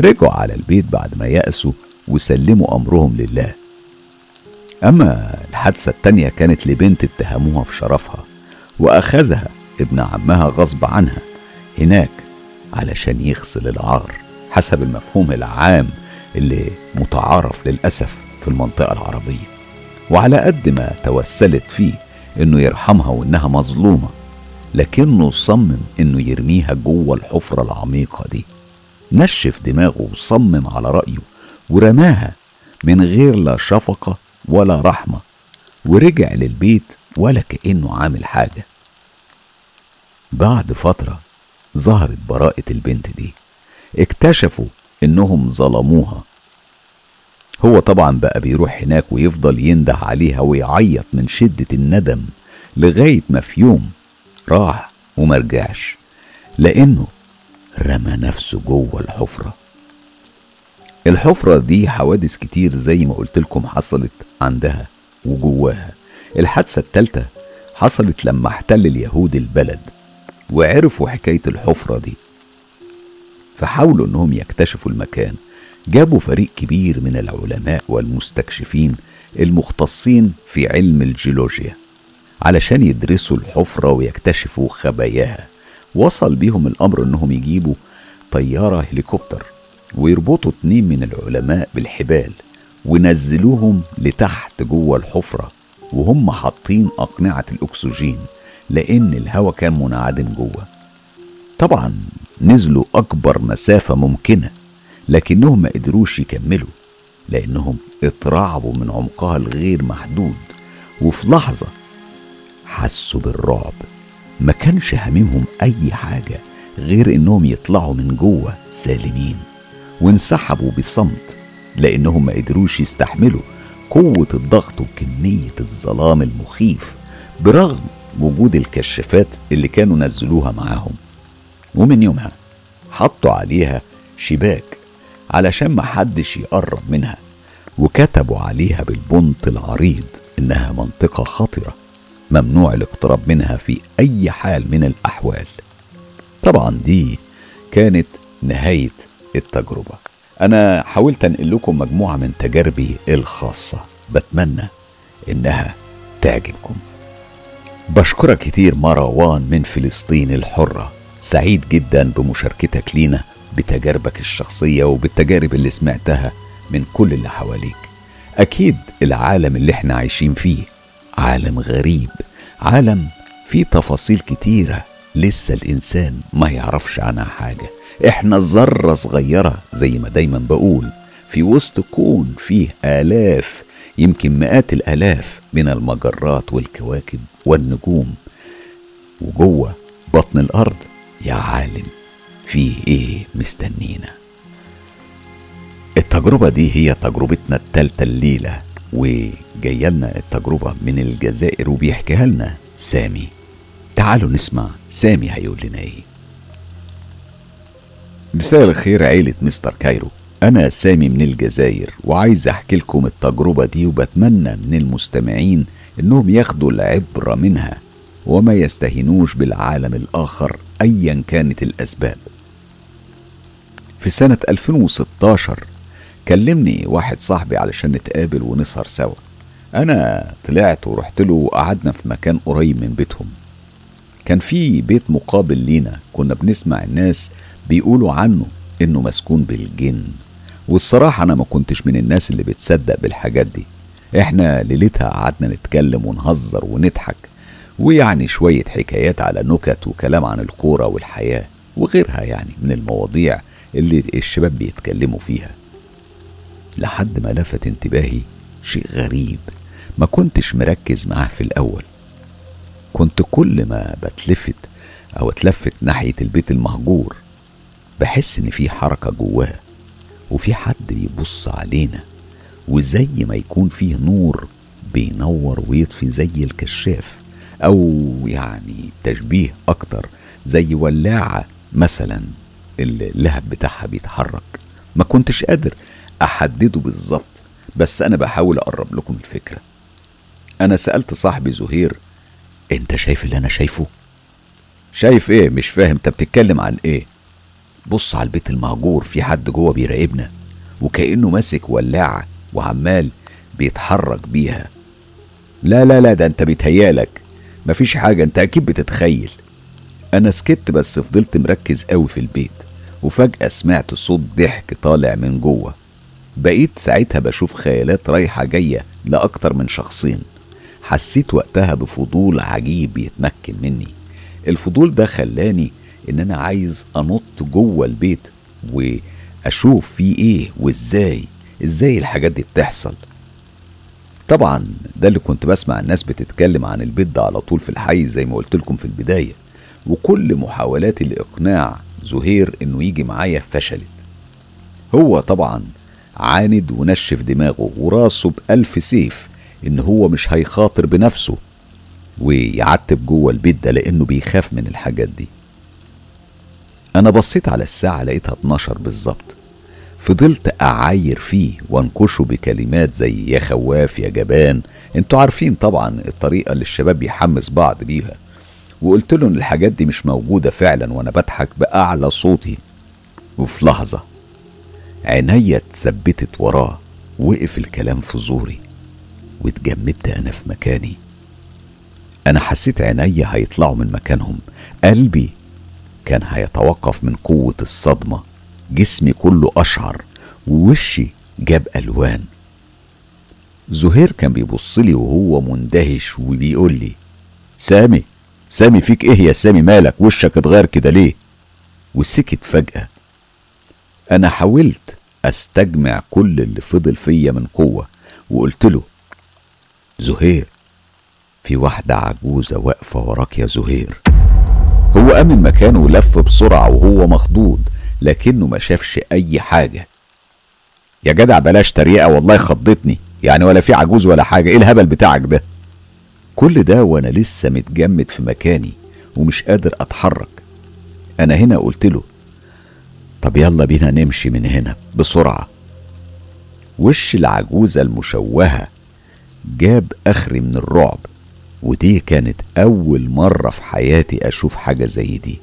رجعوا على البيت بعد ما يأسوا وسلموا أمرهم لله. أما الحادثة التانية كانت لبنت اتهموها في شرفها وأخذها ابن عمها غصب عنها. هناك علشان يغسل العار حسب المفهوم العام اللي متعارف للأسف في المنطقة العربية. وعلى قد ما توسلت فيه إنه يرحمها وإنها مظلومة لكنه صمم إنه يرميها جوه الحفرة العميقة دي. نشف دماغه وصمم على رأيه ورماها من غير لا شفقة ولا رحمة ورجع للبيت ولا كأنه عامل حاجة. بعد فترة ظهرت براءة البنت دي. اكتشفوا إنهم ظلموها. هو طبعا بقى بيروح هناك ويفضل ينده عليها ويعيط من شدة الندم لغاية ما في يوم راح ومرجعش لأنه رمى نفسه جوه الحفرة. الحفرة دي حوادث كتير زي ما قلت لكم حصلت عندها وجواها. الحادثة التالتة حصلت لما احتل اليهود البلد. وعرفوا حكاية الحفرة دي. فحاولوا إنهم يكتشفوا المكان. جابوا فريق كبير من العلماء والمستكشفين المختصين في علم الجيولوجيا علشان يدرسوا الحفرة ويكتشفوا خباياها. وصل بيهم الأمر إنهم يجيبوا طيارة هليكوبتر ويربطوا اتنين من العلماء بالحبال ونزلوهم لتحت جوه الحفرة وهم حاطين أقنعة الأكسجين. لأن الهواء كان منعدم جوه. طبعا نزلوا أكبر مسافة ممكنة لكنهم ما قدروش يكملوا لأنهم اترعبوا من عمقها الغير محدود. وفي لحظة حسوا بالرعب ما كانش هاممهم أي حاجة غير إنهم يطلعوا من جوه سالمين. وانسحبوا بصمت لأنهم ما قدروش يستحملوا قوة الضغط وكمية الظلام المخيف برغم وجود الكشافات اللي كانوا نزلوها معاهم. ومن يومها حطوا عليها شباك علشان ما حدش يقرب منها وكتبوا عليها بالبنط العريض إنها منطقة خطرة ممنوع الاقتراب منها في أي حال من الأحوال. طبعا دي كانت نهاية التجربة. أنا حاولت أنقل لكم مجموعة من تجاربي الخاصة بتمنى إنها تعجبكم. بشكرك كتير مروان من فلسطين الحرة. سعيد جدا بمشاركتك لينا بتجاربك الشخصية وبالتجارب اللي سمعتها من كل اللي حواليك. أكيد العالم اللي إحنا عايشين فيه عالم غريب عالم فيه تفاصيل كتيرة لسه الإنسان ما يعرفش عنها حاجة. إحنا ذرة صغيرة زي ما دايما بقول في وسط كون فيه آلاف يمكن مئات الآلاف من المجرات والكواكب. والنجوم. وجوه بطن الأرض يا عالم فيه إيه مستنينا؟ التجربة دي هي تجربتنا التالتة الليلة وجاية لنا التجربة من الجزائر وبيحكيها لنا سامي. تعالوا نسمع سامي هيقول لنا إيه. مساء الخير عيلة مستر كايرو. أنا سامي من الجزائر وعايز أحكي لكم التجربة دي وبتمنى من المستمعين إنهم ياخدوا العبرة منها وما يستهينوش بالعالم الآخر أيا كانت الأسباب. في سنة 2016 كلمني واحد صاحبي علشان نتقابل ونسهر سوا. أنا طلعت ورحت له وقعدنا في مكان قريب من بيتهم. كان في بيت مقابل لينا كنا بنسمع الناس بيقولوا عنه إنه مسكون بالجن. والصراحة أنا ما كنتش من الناس اللي بتصدق بالحاجات دي. إحنا ليلتها قعدنا نتكلم ونهزر ونضحك ويعني شوية حكايات على نكت وكلام عن الكورة والحياة وغيرها يعني من المواضيع اللي الشباب بيتكلموا فيها. لحد ما لفت انتباهي شيء غريب ما كنتش مركز معاه في الأول. كنت كل ما بتلفت أو اتلفت ناحية البيت المهجور بحس إن في حركة جواه وفي حد بيبص علينا. وزي ما يكون فيه نور بينور ويطفي زي الكشاف أو يعني تشبيه أكتر زي ولاعة مثلا اللهب بتاعها بيتحرك ما كنتش قادر أحدده بالظبط بس أنا بحاول أقرب لكم الفكرة أنا سألت صاحبي زهير أنت شايف اللي أنا شايفه؟ شايف إيه؟ مش فاهم أنت بتتكلم عن إيه؟ بص على البيت المهجور في حد جوه بيراقبنا وكأنه ماسك ولاعة وعمال بيتحرك بيها. لا لا لا ده انت بيتهيالك. مفيش حاجة انت أكيد بتتخيل. أنا سكت بس فضلت مركز قوي في البيت وفجأة سمعت صوت ضحك طالع من جوه. بقيت ساعتها بشوف خيالات رايحة جاية لأكتر من شخصين. حسيت وقتها بفضول عجيب يتمكن مني. الفضول ده خلاني إن أنا عايز أنط جوه البيت وأشوف فيه إيه وإزاي. إزاي الحاجات دي بتحصل. طبعا ده اللي كنت بسمع الناس بتتكلم عن البيت ده على طول في الحي زي ما قلت لكم في البداية وكل محاولاتي لاقناع زهير إنه يجي معايا فشلت. هو طبعا عاند ونشف دماغه وراسه بألف سيف إن هو مش هيخاطر بنفسه ويعتب جوه البيت ده لأنه بيخاف من الحاجات دي. أنا بصيت على الساعة لقيتها 12 بالظبط. فضلت أعاير فيه وأنكشه بكلمات زي يا خواف يا جبان أنتوا عارفين طبعا الطريقة اللي الشباب بيحمس بعض بيها. وقلت له إن الحاجات دي مش موجودة فعلا وأنا بضحك بأعلى صوتي وفي لحظة عينيا اتثبتت وراه وقف الكلام في زوري. واتجمدت أنا في مكاني. أنا حسيت عينيا هيطلعوا من مكانهم. قلبي كان هيتوقف من قوة الصدمة. جسمي كله أشعر ووشي جاب ألوان. زهير كان بيبص لي وهو مندهش وبيقول لي سامي سامي فيك إيه يا سامي؟ مالك؟ وشك اتغير كده ليه؟ وسكت فجأة. أنا حاولت أستجمع كل اللي فضل فيا من قوة وقلت له زهير في واحدة عجوزة واقفة وراك يا زهير. هو قام من مكانه ولف بسرعة وهو مخضوض. لكنه ما شافش أي حاجة. يا جدع بلاش تريقة والله خضتني. يعني ولا في عجوز ولا حاجة. إيه الهبل بتاعك ده؟ كل ده وأنا لسه متجمد في مكاني ومش قادر أتحرك. أنا هنا قلت له طب يلا بينا نمشي من هنا بسرعة. وش العجوزة المشوهة؟ جاب آخري من الرعب ودي كانت أول مرة في حياتي أشوف حاجة زي دي.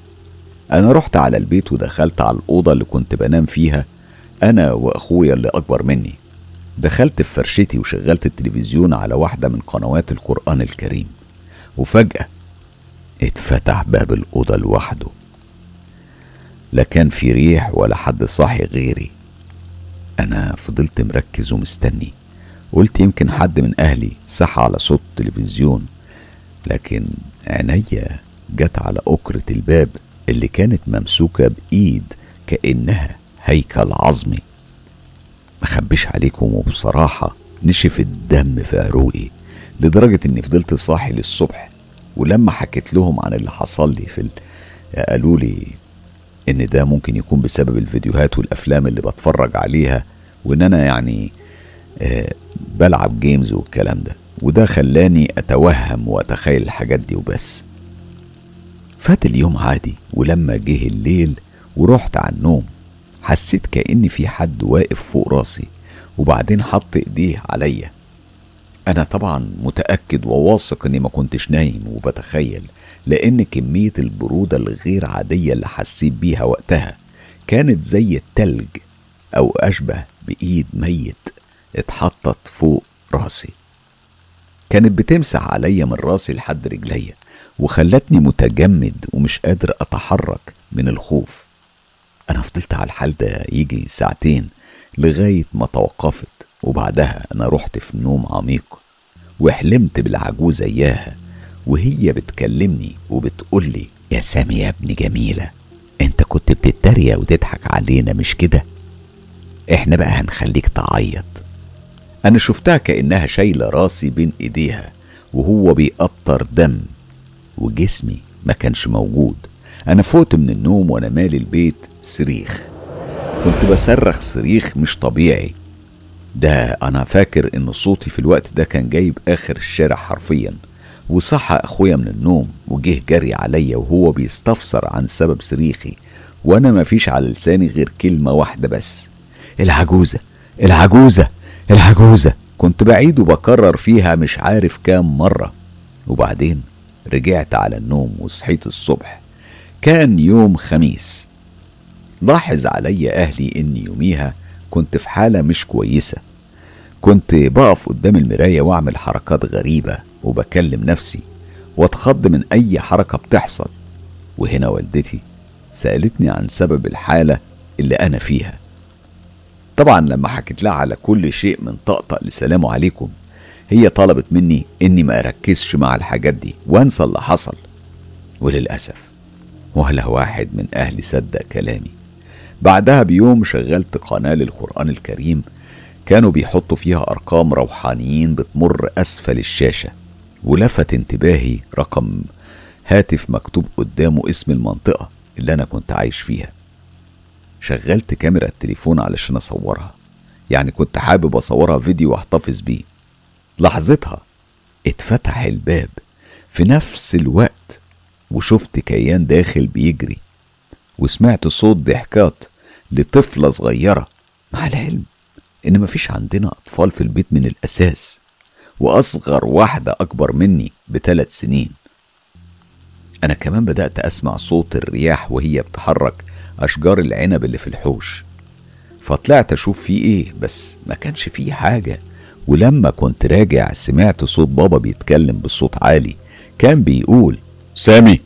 أنا رحت على البيت ودخلت على الأوضة اللي كنت بنام فيها أنا وأخويا اللي أكبر مني. دخلت في فرشتي وشغلت التلفزيون على واحدة من قنوات القرآن الكريم. وفجأة اتفتح باب الأوضة لوحده. لا كان في ريح ولا حد صاحي غيري. أنا فضلت مركز ومستني. قلت يمكن حد من أهلي صحى على صوت التلفزيون لكن عينيا جت على أكرة الباب. اللي كانت ممسوكة بإيد كأنها هيكل عظمي مخبيش عليكم وبصراحة نشف الدم في عروقي لدرجة إني فضلت صاحي للصبح ولما حكيت لهم عن اللي حصل لي في ال... قالوا لي إن ده ممكن يكون بسبب الفيديوهات والأفلام اللي بتفرج عليها وإن أنا يعني آه بلعب جيمز والكلام ده وده خلاني أتوهم وأتخيل الحاجات دي وبس. فات اليوم عادي ولما جه الليل ورحت على النوم حسيت كأن في حد واقف فوق راسي وبعدين حط إيديه عليا. أنا طبعا متأكد وواثق إني ما كنتش نايم وبتخيل لأن كمية البرودة الغير عادية اللي حسيت بيها وقتها كانت زي التلج أو أشبه بإيد ميت اتحطت فوق راسي. كانت بتمسح عليا من راسي لحد رجليا. وخلتني متجمد ومش قادر أتحرك من الخوف. أنا فضلت على الحال ده يجي ساعتين لغاية ما توقفت وبعدها أنا رحت في نوم عميق وحلمت بالعجوزة إياها وهي بتكلمني وبتقولي يا سامي يا ابن جميلة أنت كنت بتتريق وتضحك علينا مش كده؟ إحنا بقى هنخليك تعيط. أنا شفتها كأنها شايلة راسي بين إيديها وهو بيقطر دم وجسمي ما كانش موجود. أنا فوت من النوم وأنا مالي البيت صريخ. كنت بصرخ صريخ مش طبيعي. ده أنا فاكر إن صوتي في الوقت ده كان جايب آخر الشارع حرفيا. وصحى أخويا من النوم وجه جري عليا وهو بيستفسر عن سبب صريخي. وأنا مفيش على لساني غير كلمة واحدة بس. العجوزة العجوزة العجوزة. كنت بعيد وبكرر فيها مش عارف كام مرة. وبعدين؟ رجعت على النوم وصحيت الصبح. كان يوم خميس. لاحظ عليا أهلي اني يوميها كنت في حالة مش كويسة. كنت بقف قدام المراية وأعمل حركات غريبة وبكلم نفسي واتخض من أي حركة بتحصل. وهنا والدتي سألتني عن سبب الحالة اللي أنا فيها. طبعا لما حكيت لها على كل شيء من طقطق لسلام عليكم هي طلبت مني إني ما أركزش مع الحاجات دي وأنسى اللي حصل. وللأسف ولا واحد من أهلي صدق كلامي. بعدها بيوم شغلت قناة للقرآن الكريم كانوا بيحطوا فيها أرقام روحانيين بتمر أسفل الشاشة ولفت انتباهي رقم هاتف مكتوب قدامه اسم المنطقة اللي أنا كنت عايش فيها. شغلت كاميرا التليفون علشان أصورها يعني كنت حابب أصورها فيديو وأحتفظ بيه. لحظتها اتفتح الباب في نفس الوقت وشفت كيان داخل بيجري وسمعت صوت ضحكات لطفلة صغيرة مع العلم إن مفيش عندنا أطفال في البيت من الأساس وأصغر واحدة أكبر مني بثلاث سنين. أنا كمان بدأت أسمع صوت الرياح وهي بتحرك أشجار العنب اللي في الحوش. فطلعت أشوف فيه إيه بس ما كانش فيه حاجة. ولما كنت راجع سمعت صوت بابا بيتكلم بصوت عالي. كان بيقول سامي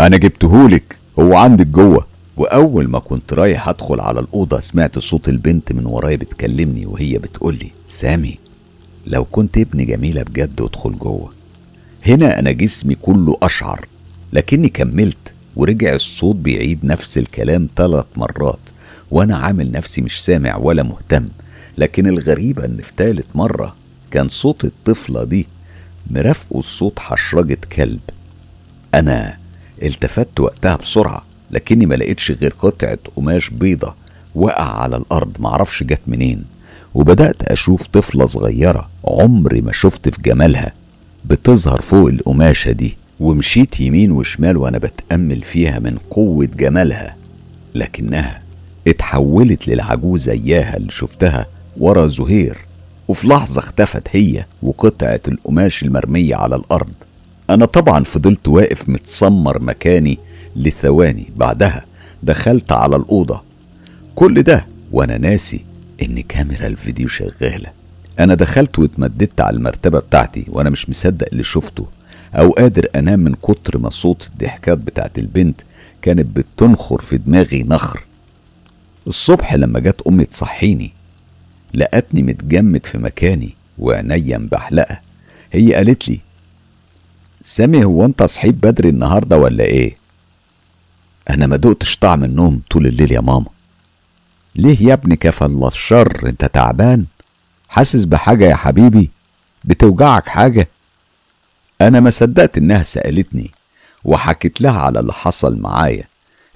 أنا جبتهولك هو عندك جوة. وأول ما كنت رايح أدخل على الأوضة سمعت صوت البنت من ورايا بتكلمني وهي بتقولي سامي لو كنت ابن جميلة بجد ادخل جوة. هنا أنا جسمي كله أشعر لكني كملت ورجع الصوت بيعيد نفس الكلام ثلاث مرات وأنا عامل نفسي مش سامع ولا مهتم. لكن الغريبة إن في تالت مرة كان صوت الطفلة دي مرافقه الصوت حشرجة كلب. أنا التفت وقتها بسرعة لكني ما لقيتش غير قطعة قماش بيضة وقع على الأرض معرفش جت منين. وبدأت أشوف طفلة صغيرة عمري ما شفت في جمالها بتظهر فوق القماشة دي ومشيت يمين وشمال وأنا بتأمل فيها من قوة جمالها لكنها اتحولت للعجوزة إياها اللي شفتها ورا زهير وفي لحظة اختفت هي وقطعة القماش المرمية على الأرض. أنا طبعا فضلت واقف متسمر مكاني لثواني بعدها دخلت على الأوضة. كل ده وأنا ناسي إن كاميرا الفيديو شغالة. أنا دخلت واتمددت على المرتبة بتاعتي وأنا مش مصدق اللي شفته أو قادر أنام من كتر ما صوت الضحكات بتاعت البنت كانت بتنخر في دماغي نخر. الصبح لما جت أمي تصحيني لقتني متجمد في مكاني وعينيا مبحلقة. هي قالت لي سامي هو أنت صحيت بدري النهاردة ولا إيه؟ أنا ما دقتش طعم النوم طول الليل يا ماما. ليه يا ابني كفى الله الشر؟ أنت تعبان. حاسس بحاجة يا حبيبي؟ بتوجعك حاجة؟ أنا ما صدقت إنها سألتني وحكيت لها على اللي حصل معايا.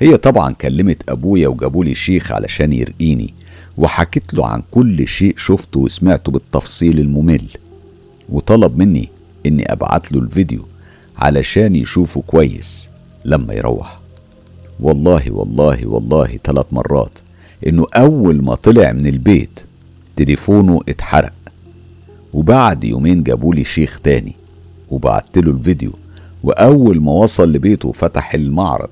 هي طبعا كلمت أبويا وجابولي شيخ علشان يرقيني. وحكيت له عن كل شيء شفته وسمعته بالتفصيل الممل. وطلب مني إني أبعت له الفيديو علشان يشوفه كويس لما يروح. والله والله والله ثلاث مرات إنه أول ما طلع من البيت تليفونه اتحرق. وبعد يومين جابولي شيخ تاني وبعتله الفيديو. وأول ما وصل لبيته فتح المعرض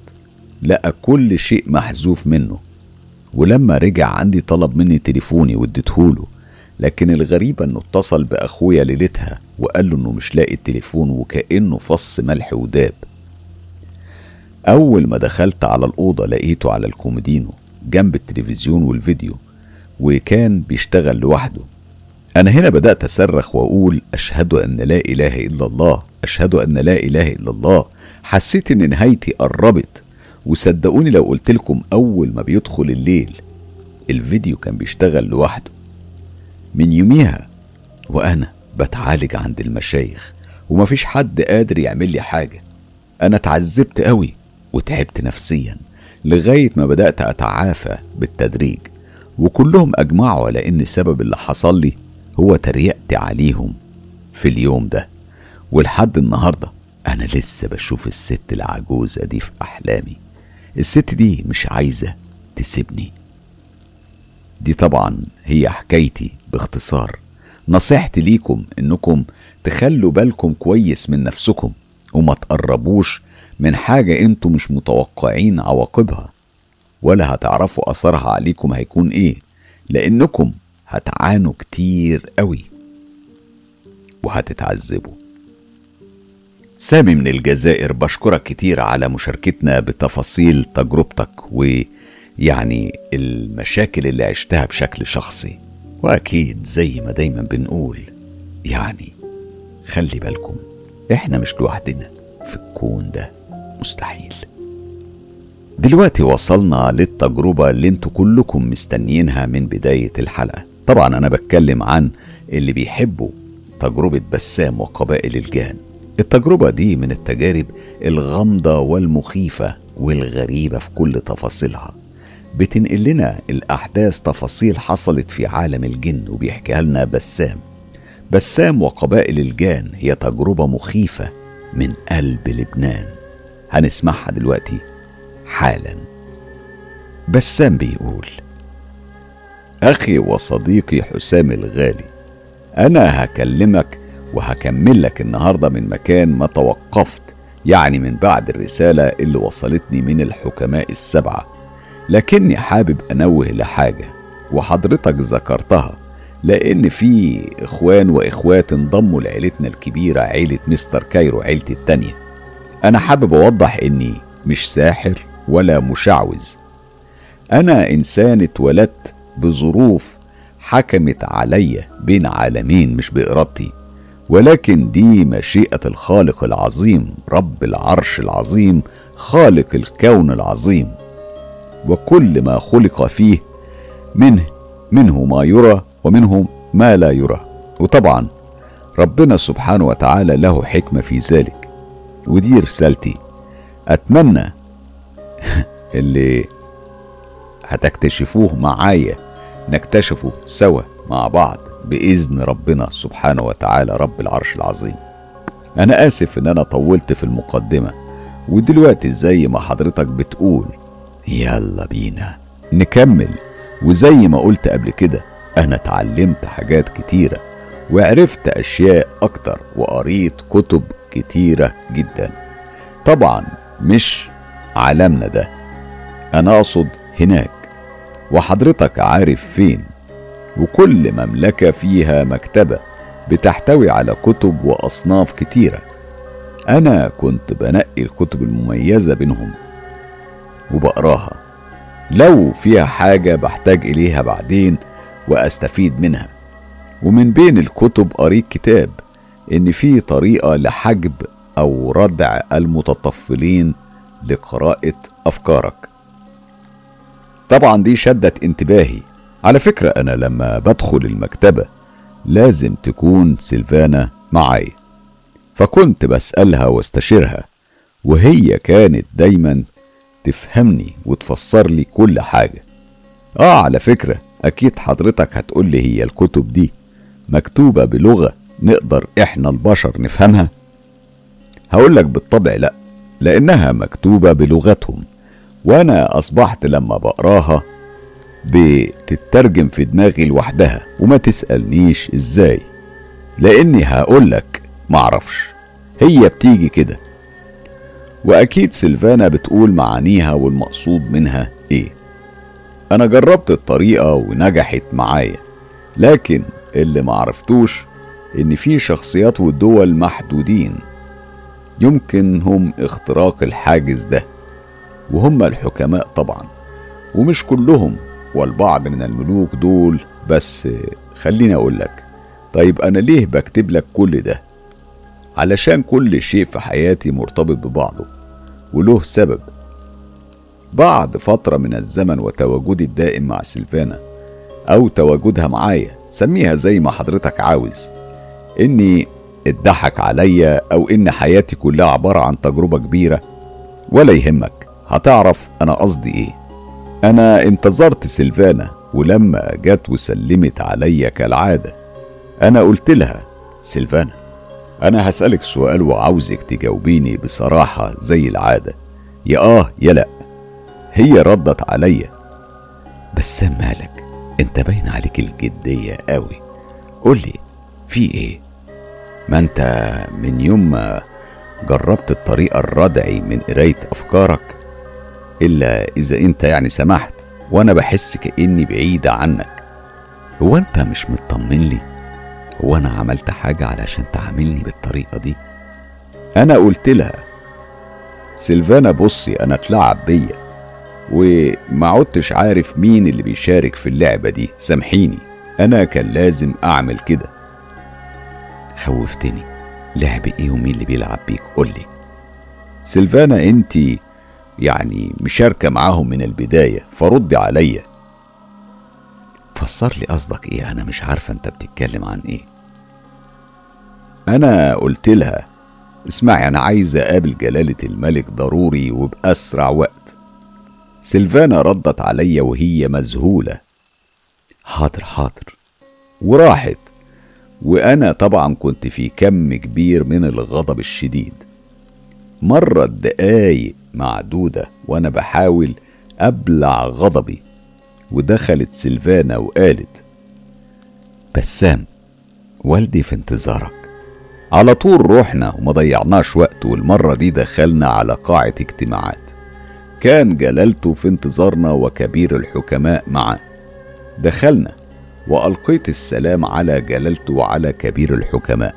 لقى كل شيء محذوف منه. ولما رجع عندي طلب مني تليفوني واديتهوله لكن الغريبة إنه اتصل بأخويا ليلتها وقال له إنه مش لاقي التليفون وكأنه فص ملح وداب. أول ما دخلت على الأوضة لقيته على الكومودينو جنب التلفزيون والفيديو وكان بيشتغل لوحده. أنا هنا بدأت أصرخ وأقول أشهد أن لا إله إلا الله أشهد أن لا إله إلا الله. حسيت إن نهايتي قربت. وصدقوني لو قلت لكم أول ما بيدخل الليل الفيديو كان بيشتغل لوحده. من يوميها وأنا بتعالج عند المشايخ ومفيش حد قادر يعمل لي حاجة. أنا اتعذبت قوي وتعبت نفسيا لغاية ما بدأت أتعافى بالتدريج. وكلهم أجمعوا على إن السبب اللي حصل لي هو تريقتي عليهم في اليوم ده. ولحد النهارده أنا لسه بشوف الست العجوزة دي في أحلامي. الست دي مش عايزة تسيبني. دي طبعا هي حكايتي باختصار. نصيحتي ليكم إنكم تخلوا بالكم كويس من نفسكم وما تقربوش من حاجة أنتوا مش متوقعين عواقبها. ولا هتعرفوا أثرها عليكم هيكون إيه لأنكم هتعانوا كتير قوي وهتتعذبوا. سامي من الجزائر بشكرك كتير على مشاركتنا بتفاصيل تجربتك ويعني المشاكل اللي عشتها بشكل شخصي. وأكيد زي ما دايما بنقول يعني خلي بالكم إحنا مش لوحدنا في الكون ده مستحيل. دلوقتي وصلنا للتجربة اللي أنتوا كلكم مستنيينها من بداية الحلقة. طبعا أنا بتكلم عن اللي بيحبوا تجربة بسام وقبائل الجان. التجربة دي من التجارب الغامضة والمخيفة والغريبة في كل تفاصيلها. بتنقل لنا الأحداث تفاصيل حصلت في عالم الجن وبيحكيها لنا بسام. بسام وقبائل الجان هي تجربة مخيفة من قلب لبنان. هنسمعها دلوقتي حالا. بسام بيقول أخي وصديقي حسام الغالي أنا هكلمك وهكمل لك النهاردة من مكان ما توقفت يعني من بعد الرسالة اللي وصلتني من الحكماء السبعة. لكني حابب أنوه لحاجة وحضرتك ذكرتها لأن في إخوان وإخوات انضموا لعيلتنا الكبيرة عيلة مستر كايرو عيلتي التانية. أنا حابب أوضح إني مش ساحر ولا مشعوذ. أنا إنسان اتولدت بظروف حكمت عليا بين عالمين مش بإرادتي. ولكن دي مشيئة الخالق العظيم رب العرش العظيم خالق الكون العظيم. وكل ما خلق فيه منه منه ما يرى ومنه ما لا يرى. وطبعا ربنا سبحانه وتعالى له حكمة في ذلك. ودي رسالتي. أتمنى اللي هتكتشفوه معايا نكتشفه سوا مع بعض. بإذن ربنا سبحانه وتعالى رب العرش العظيم. أنا آسف إن أنا طولت في المقدمة ودلوقتي زي ما حضرتك بتقول يلا بينا نكمل. وزي ما قلت قبل كده أنا اتعلمت حاجات كتيرة وعرفت أشياء أكتر وقريت كتب كتيرة جدا. طبعا مش عالمنا ده أنا أقصد هناك. وحضرتك عارف فين وكل مملكة فيها مكتبة بتحتوي على كتب وأصناف كتيرة. أنا كنت بنقي الكتب المميزة بينهم وبقراها. لو فيها حاجة بحتاج إليها بعدين وأستفيد منها. ومن بين الكتب قريت كتاب إن في طريقة لحجب أو ردع المتطفلين لقراءة أفكارك. طبعا دي شدت انتباهي. على فكرة أنا لما بدخل المكتبة لازم تكون سيلفانا معايا فكنت بسألها واستشيرها وهي كانت دايما تفهمني وتفسر لي كل حاجة. آه على فكرة أكيد حضرتك هتقول لي هي الكتب دي مكتوبة بلغة نقدر إحنا البشر نفهمها؟ هقول لك بالطبع لأ لأنها مكتوبة بلغتهم وأنا أصبحت لما بقراها بتترجم في دماغي لوحدها وما تسألنيش إزاي لأني هقولك معرفش. هي بتيجي كده. وأكيد سيلفانا بتقول معانيها والمقصود منها إيه. أنا جربت الطريقة ونجحت معايا لكن اللي معرفتوش إن في شخصيات ودول محدودين. يمكن هم اختراق الحاجز ده وهم الحكماء طبعا ومش كلهم والبعض من الملوك دول بس خليني أقول لك طيب أنا ليه بكتب لك كل ده؟ علشان كل شيء في حياتي مرتبط ببعضه وله سبب. بعد فترة من الزمن وتواجدي الدائم مع سيلفانا أو تواجدها معايا سميها زي ما حضرتك عاوز. إني اتضحك عليا أو إن حياتي كلها عبارة عن تجربة كبيرة ولا يهمك هتعرف أنا قصدي إيه. أنا انتظرت سيلفانا ولما جت وسلمت عليا كالعادة أنا قلت لها سيلفانا أنا هسألك سؤال وعاوزك تجاوبيني بصراحة زي العادة. يا آه يا لأ. هي ردت عليا بس مالك أنت باين عليك الجدية قوي قولي في إيه؟ ما أنت من يوم ما جربت الطريقة الردعي من قراية أفكارك؟ إلا إذا أنت يعني سمحت وأنا بحس كأني بعيدة عنك. هو أنت مش مطمن لي؟ هو أنا عملت حاجة علشان تعاملني بالطريقة دي؟ أنا قلت لها سيلفانا بصي أنا اتلعب بيا وما عدتش عارف مين اللي بيشارك في اللعبة دي سامحيني أنا كان لازم أعمل كده. خوفتني لعب إيه ومين اللي بيلعب بيك؟ قولي. سيلفانا انت يعني مشاركة معاهم من البداية فردي عليا فسر لي قصدك إيه؟ أنا مش عارفة أنت بتتكلم عن إيه. أنا قلت لها اسمعي أنا عايز أقابل جلالة الملك ضروري وبأسرع وقت. سيلفانا ردت عليا وهي مذهولة. حاضر حاضر. وراحت. وأنا طبعا كنت في كم كبير من الغضب الشديد. مرت دقايق معدودة وأنا بحاول أبلع غضبي. ودخلت سيلفانا وقالت بسام والدي في انتظارك. على طول روحنا وما ضيعناش وقت والمرة دي دخلنا على قاعة اجتماعات. كان جلالته في انتظارنا وكبير الحكماء معه دخلنا وألقيت السلام على جلالته وعلى كبير الحكماء.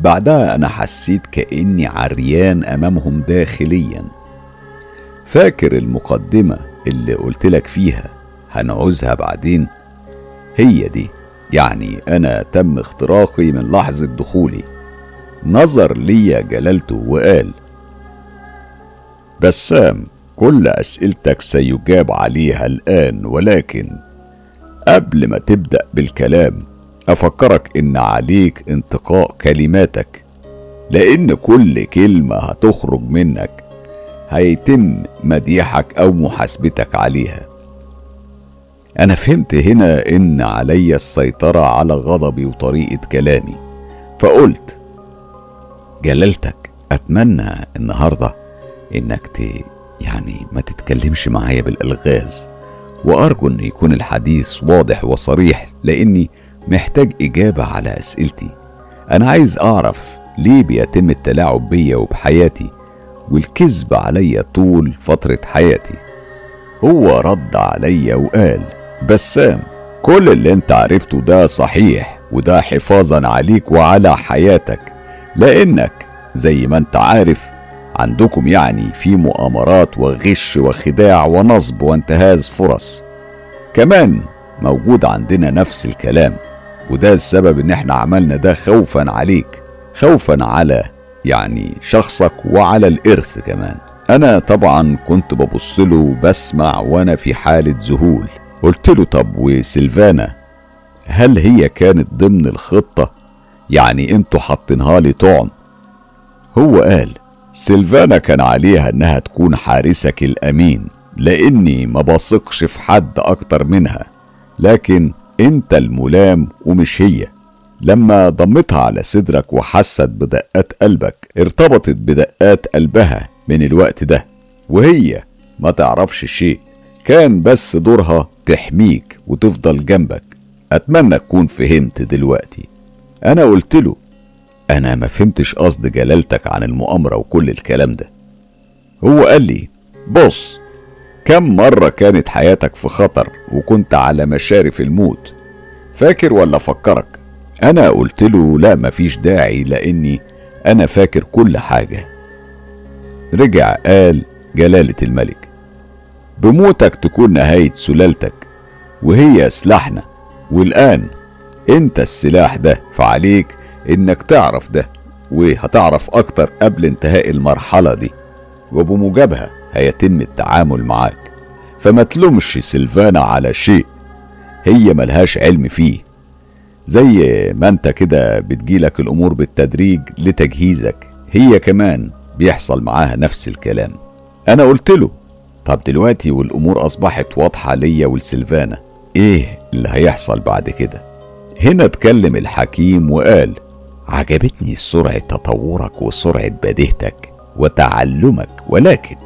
بعدها أنا حسيت كأني عريان أمامهم داخليا. فاكر المقدمة اللي قلت لك فيها هنعوزها بعدين؟ هي دي يعني أنا تم اختراقي من لحظة دخولي. نظر لي جلالته وقال بسام كل أسئلتك سيجاب عليها الآن ولكن قبل ما تبدأ بالكلام أفكرك إن عليك انتقاء كلماتك لأن كل كلمة هتخرج منك. هيتم مديحك أو محاسبتك عليها. أنا فهمت هنا إن علي السيطرة على غضبي وطريقة كلامي فقلت جلالتك أتمنى النهاردة إنك ت... يعني ما تتكلمش معايا بالألغاز وأرجو أن يكون الحديث واضح وصريح لأني محتاج إجابة على أسئلتي. أنا عايز أعرف ليه بيتم التلاعب بيا وبحياتي والكذب عليا طول فترة حياتي. هو رد عليا وقال بسام كل اللي انت عرفته ده صحيح وده حفاظا عليك وعلى حياتك. لأنك زي ما انت عارف عندكم يعني في مؤامرات وغش وخداع ونصب وانتهاز فرص. كمان موجود عندنا نفس الكلام وده السبب إن إحنا عملنا ده خوفا عليك خوفا على يعني شخصك وعلى الإرث كمان. أنا طبعا كنت ببص له بسمع وأنا في حالة ذهول. قلت له طب وسيلفانا هل هي كانت ضمن الخطة؟ يعني أنتوا حاطينها لي طعم. هو قال سيلفانا كان عليها إنها تكون حارسك الأمين لأني ما بثقش في حد أكتر منها. لكن أنت الملام ومش هي. لما ضمتها على صدرك وحست بدقات قلبك ارتبطت بدقات قلبها من الوقت ده وهي ما تعرفش شيء. كان بس دورها تحميك وتفضل جنبك. أتمنى تكون فهمت دلوقتي. أنا قلت له أنا ما فهمتش قصد جلالتك عن المؤامرة وكل الكلام ده. هو قال لي بص كم مرة كانت حياتك في خطر وكنت على مشارف الموت فاكر ولا فكرك؟ أنا قلت له لا مفيش داعي لأني أنا فاكر كل حاجة. رجع قال جلالة الملك بموتك تكون نهاية سلالتك وهي سلاحنا. والآن أنت السلاح ده فعليك إنك تعرف ده وهتعرف أكتر قبل انتهاء المرحلة دي. وبموجبها هيتم التعامل معاك. فما تلومش سيلفانا على شيء هي ملهاش علم فيه. زي ما انت كده بتجيلك الأمور بالتدريج لتجهيزك هي كمان بيحصل معاها نفس الكلام. أنا قلت له طب دلوقتي والأمور أصبحت واضحة ليا ولسلفانا إيه اللي هيحصل بعد كده؟ هنا اتكلم الحكيم وقال عجبتني سرعة تطورك وسرعة بديهتك وتعلمك ولكن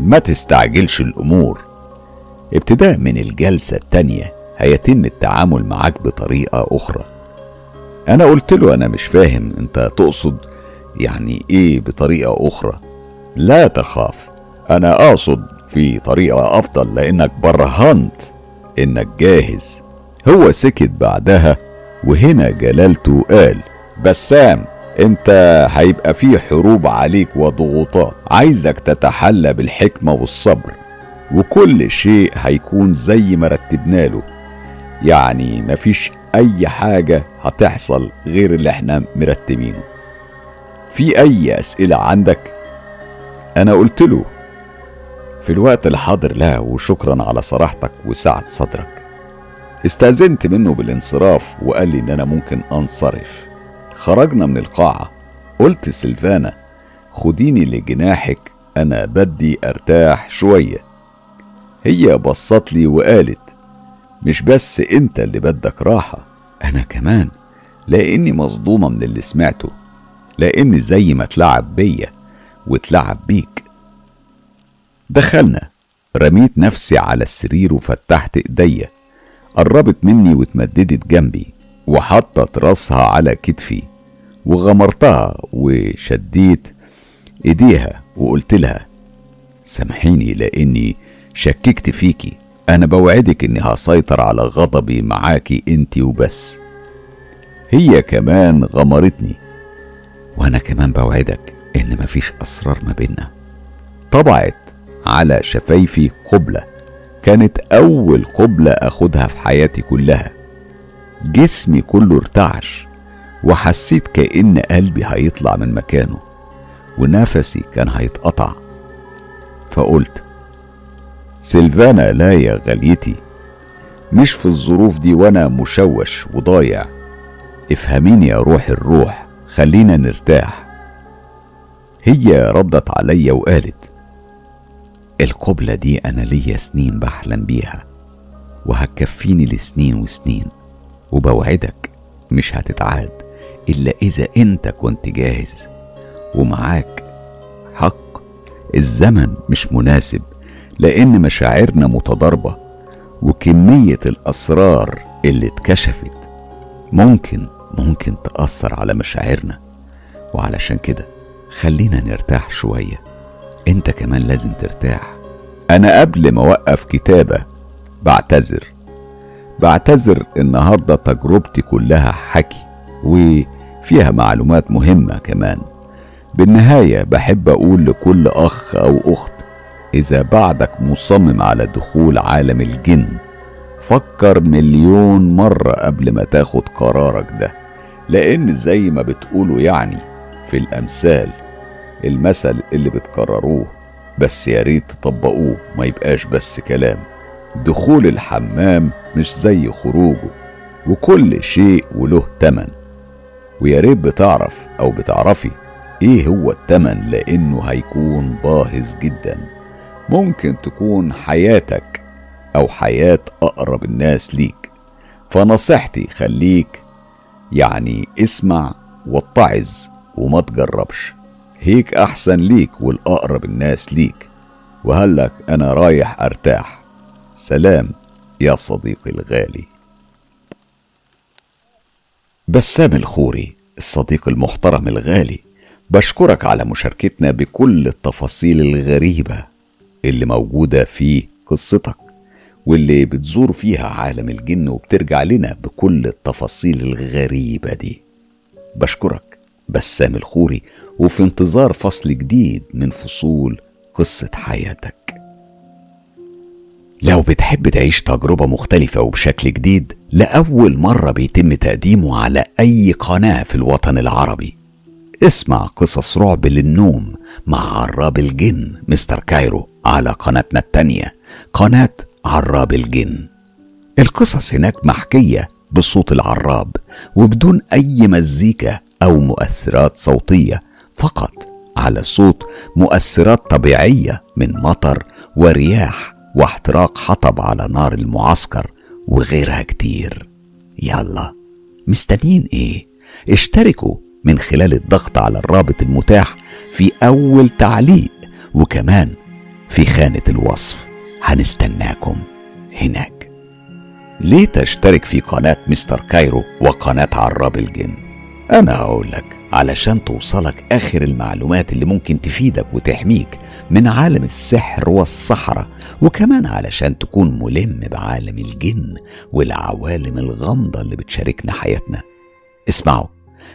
ما تستعجلش الأمور. ابتداء من الجلسة التانية. هيتم التعامل معاك بطريقة أخرى. أنا قلت له أنا مش فاهم أنت تقصد يعني إيه بطريقة أخرى. لا تخاف أنا أقصد في طريقة أفضل لأنك برهنت إنك جاهز. هو سكت بعدها وهنا جلالته قال بسام أنت هيبقى في حروب عليك وضغوطات. عايزك تتحلى بالحكمة والصبر وكل شيء هيكون زي ما رتبنا له. يعني مفيش أي حاجة هتحصل غير اللي إحنا مرتبينه. في أي أسئلة عندك؟ أنا قلت له في الوقت الحاضر لا وشكرا على صراحتك وسعة صدرك. استأذنت منه بالانصراف وقال لي إن أنا ممكن أنصرف. خرجنا من القاعة. قلت سلفانا خديني لجناحك أنا بدي أرتاح شوية. هي بصت لي وقالت مش بس انت اللي بدك راحة أنا كمان لأني مصدومة من اللي سمعته لأني زي ما اتلعب بيا واتلعب بيك. دخلنا رميت نفسي على السرير وفتحت إيديا قربت مني واتمددت جنبي وحطت راسها على كتفي وغمرتها وشديت إيديها وقلت لها سامحيني لأني شككت فيكي. أنا بوعدك اني هسيطر على غضبي معاكي انتي وبس. هي كمان غمرتني. وأنا كمان بوعدك إن مفيش أسرار ما بينا طبعت على شفايفي قبلة. كانت أول قبلة أخدها في حياتي كلها. جسمي كله ارتعش وحسيت كأن قلبي هيطلع من مكانه ونفسي كان هيتقطع. فقلت سيلفانا لا يا غاليتي مش في الظروف دي وأنا مشوش وضايع. افهميني يا روح الروح خلينا نرتاح. هي ردت عليا وقالت القبلة دي أنا ليا سنين بحلم بيها وهتكفيني لسنين وسنين وبوعدك مش هتتعاد إلا إذا أنت كنت جاهز. ومعاك حق الزمن مش مناسب. لأن مشاعرنا متضاربة وكمية الأسرار اللي اتكشفت ممكن ممكن تأثر على مشاعرنا. وعلشان كده خلينا نرتاح شوية. انت كمان لازم ترتاح. أنا قبل ما أوقف كتابة بعتذر. بعتذر النهاردة تجربتي كلها حكي وفيها معلومات مهمة كمان. بالنهاية بحب أقول لكل أخ أو أخت إذا بعدك مصمم على دخول عالم الجن فكر مليون مرة قبل ما تاخد قرارك ده لأن زي ما بتقولوا يعني في الأمثال المثل اللي بتكرروه بس يا ريت تطبقوه ما يبقاش بس كلام. دخول الحمام مش زي خروجه وكل شيء وله تمن. ويا ريت بتعرف أو بتعرفي إيه هو التمن لأنه هيكون باهظ جدا. ممكن تكون حياتك أو حياة أقرب الناس ليك. فنصيحتي خليك يعني اسمع واتعظ وما تجربش. هيك أحسن ليك والأقرب الناس ليك. وهلك أنا رايح أرتاح. سلام يا صديقي الغالي. بسام الخوري الصديق المحترم الغالي بشكرك على مشاركتنا بكل التفاصيل الغريبة. اللي موجودة في قصتك واللي بتزور فيها عالم الجن وبترجع لنا بكل التفاصيل الغريبة دي. بشكرك بسام الخوري وفي انتظار فصل جديد من فصول قصة حياتك. لو بتحب تعيش تجربة مختلفة وبشكل جديد لأول مرة بيتم تقديمه على أي قناة في الوطن العربي. اسمع قصص رعب للنوم مع عراب الجن مستر كايرو. على قناتنا التانية قناة عراب الجن. القصص هناك محكية بصوت العراب وبدون أي مزيكا أو مؤثرات صوتية فقط على صوت مؤثرات طبيعية من مطر ورياح واحتراق حطب على نار المعسكر وغيرها كتير. يلا. مستنيين إيه؟ اشتركوا من خلال الضغط على الرابط المتاح في أول تعليق وكمان في خانة الوصف. هنستناكم هناك. ليه تشترك في قناة مستر كايرو وقناة عراب الجن؟ أنا هقول لك علشان توصلك آخر المعلومات اللي ممكن تفيدك وتحميك من عالم السحر والصحراء وكمان علشان تكون ملم بعالم الجن والعوالم الغامضة اللي بتشاركنا حياتنا. اسمعوا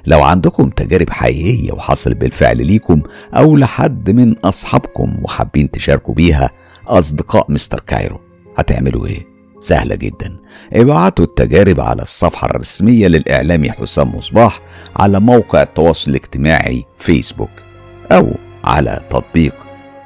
لو عندكم تجارب حقيقية وحصل بالفعل ليكم أو لحد من أصحابكم وحابين تشاركوا بيها أصدقاء مستر كايرو هتعملوا إيه؟ سهلة جدا. ابعتوا التجارب على الصفحة الرسمية للإعلامي حسام مصباح على موقع التواصل الاجتماعي فيسبوك أو على تطبيق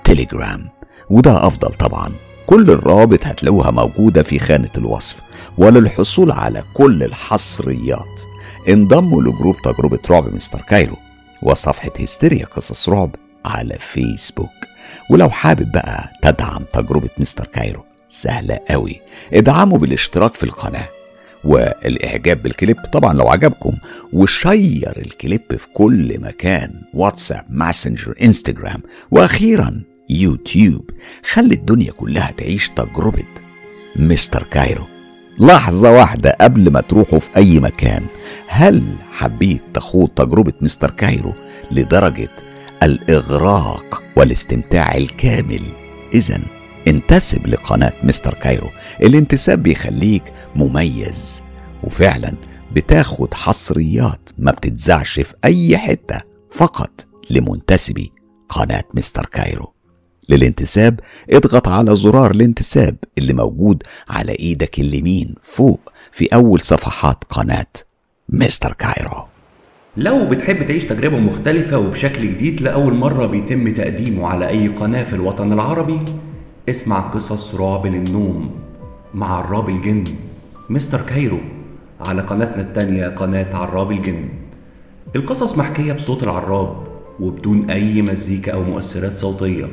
تليجرام وده أفضل طبعا. كل الروابط هتلاقوها موجودة في خانة الوصف وللحصول على كل الحصريات. انضموا ل group تجربة رعب مستر كايرو وصفحة هستيريا قصص رعب على فيسبوك. ولو حابب بقى تدعم تجربة مستر كايرو سهلة قوي. ادعموا بالاشتراك في القناة والإعجاب بالكليب طبعا لو عجبكم و share الكليب في كل مكان واتساب ماسنجر إنستجرام وأخيرا يوتيوب. خلي الدنيا كلها تعيش تجربة مستر كايرو. لحظة واحدة قبل ما تروحوا في أي مكان. هل حبيت تخوض تجربة مستر كايرو لدرجة الإغراق والاستمتاع الكامل؟ إذا انتسب لقناة مستر كايرو. الانتساب بيخليك مميز وفعلا بتاخد حصريات ما بتتذاعش في أي حتة فقط لمنتسبي قناة مستر كايرو. للانتساب اضغط على زرار الانتساب اللي موجود على إيدك اليمين فوق في أول صفحات قناة مستر كايرو. لو بتحب تعيش تجربة مختلفة وبشكل جديد لأول مرة بيتم تقديمه على أي قناة في الوطن العربي اسمع قصص رعب للنوم مع عراب الجن مستر كايرو على قناتنا التانية قناة عراب الجن. القصص محكية بصوت العراب وبدون أي مزيكا أو مؤثرات صوتية.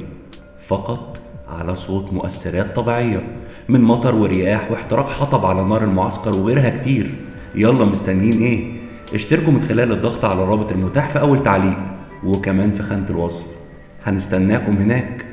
فقط على صوت مؤثرات طبيعية من مطر ورياح واحتراق حطب على نار المعسكر وغيرها كتير. يلا مستنيين إيه؟ اشتركوا من خلال الضغط على الرابط المتاح في أول تعليق وكمان في خانة الوصف هنستناكم هناك.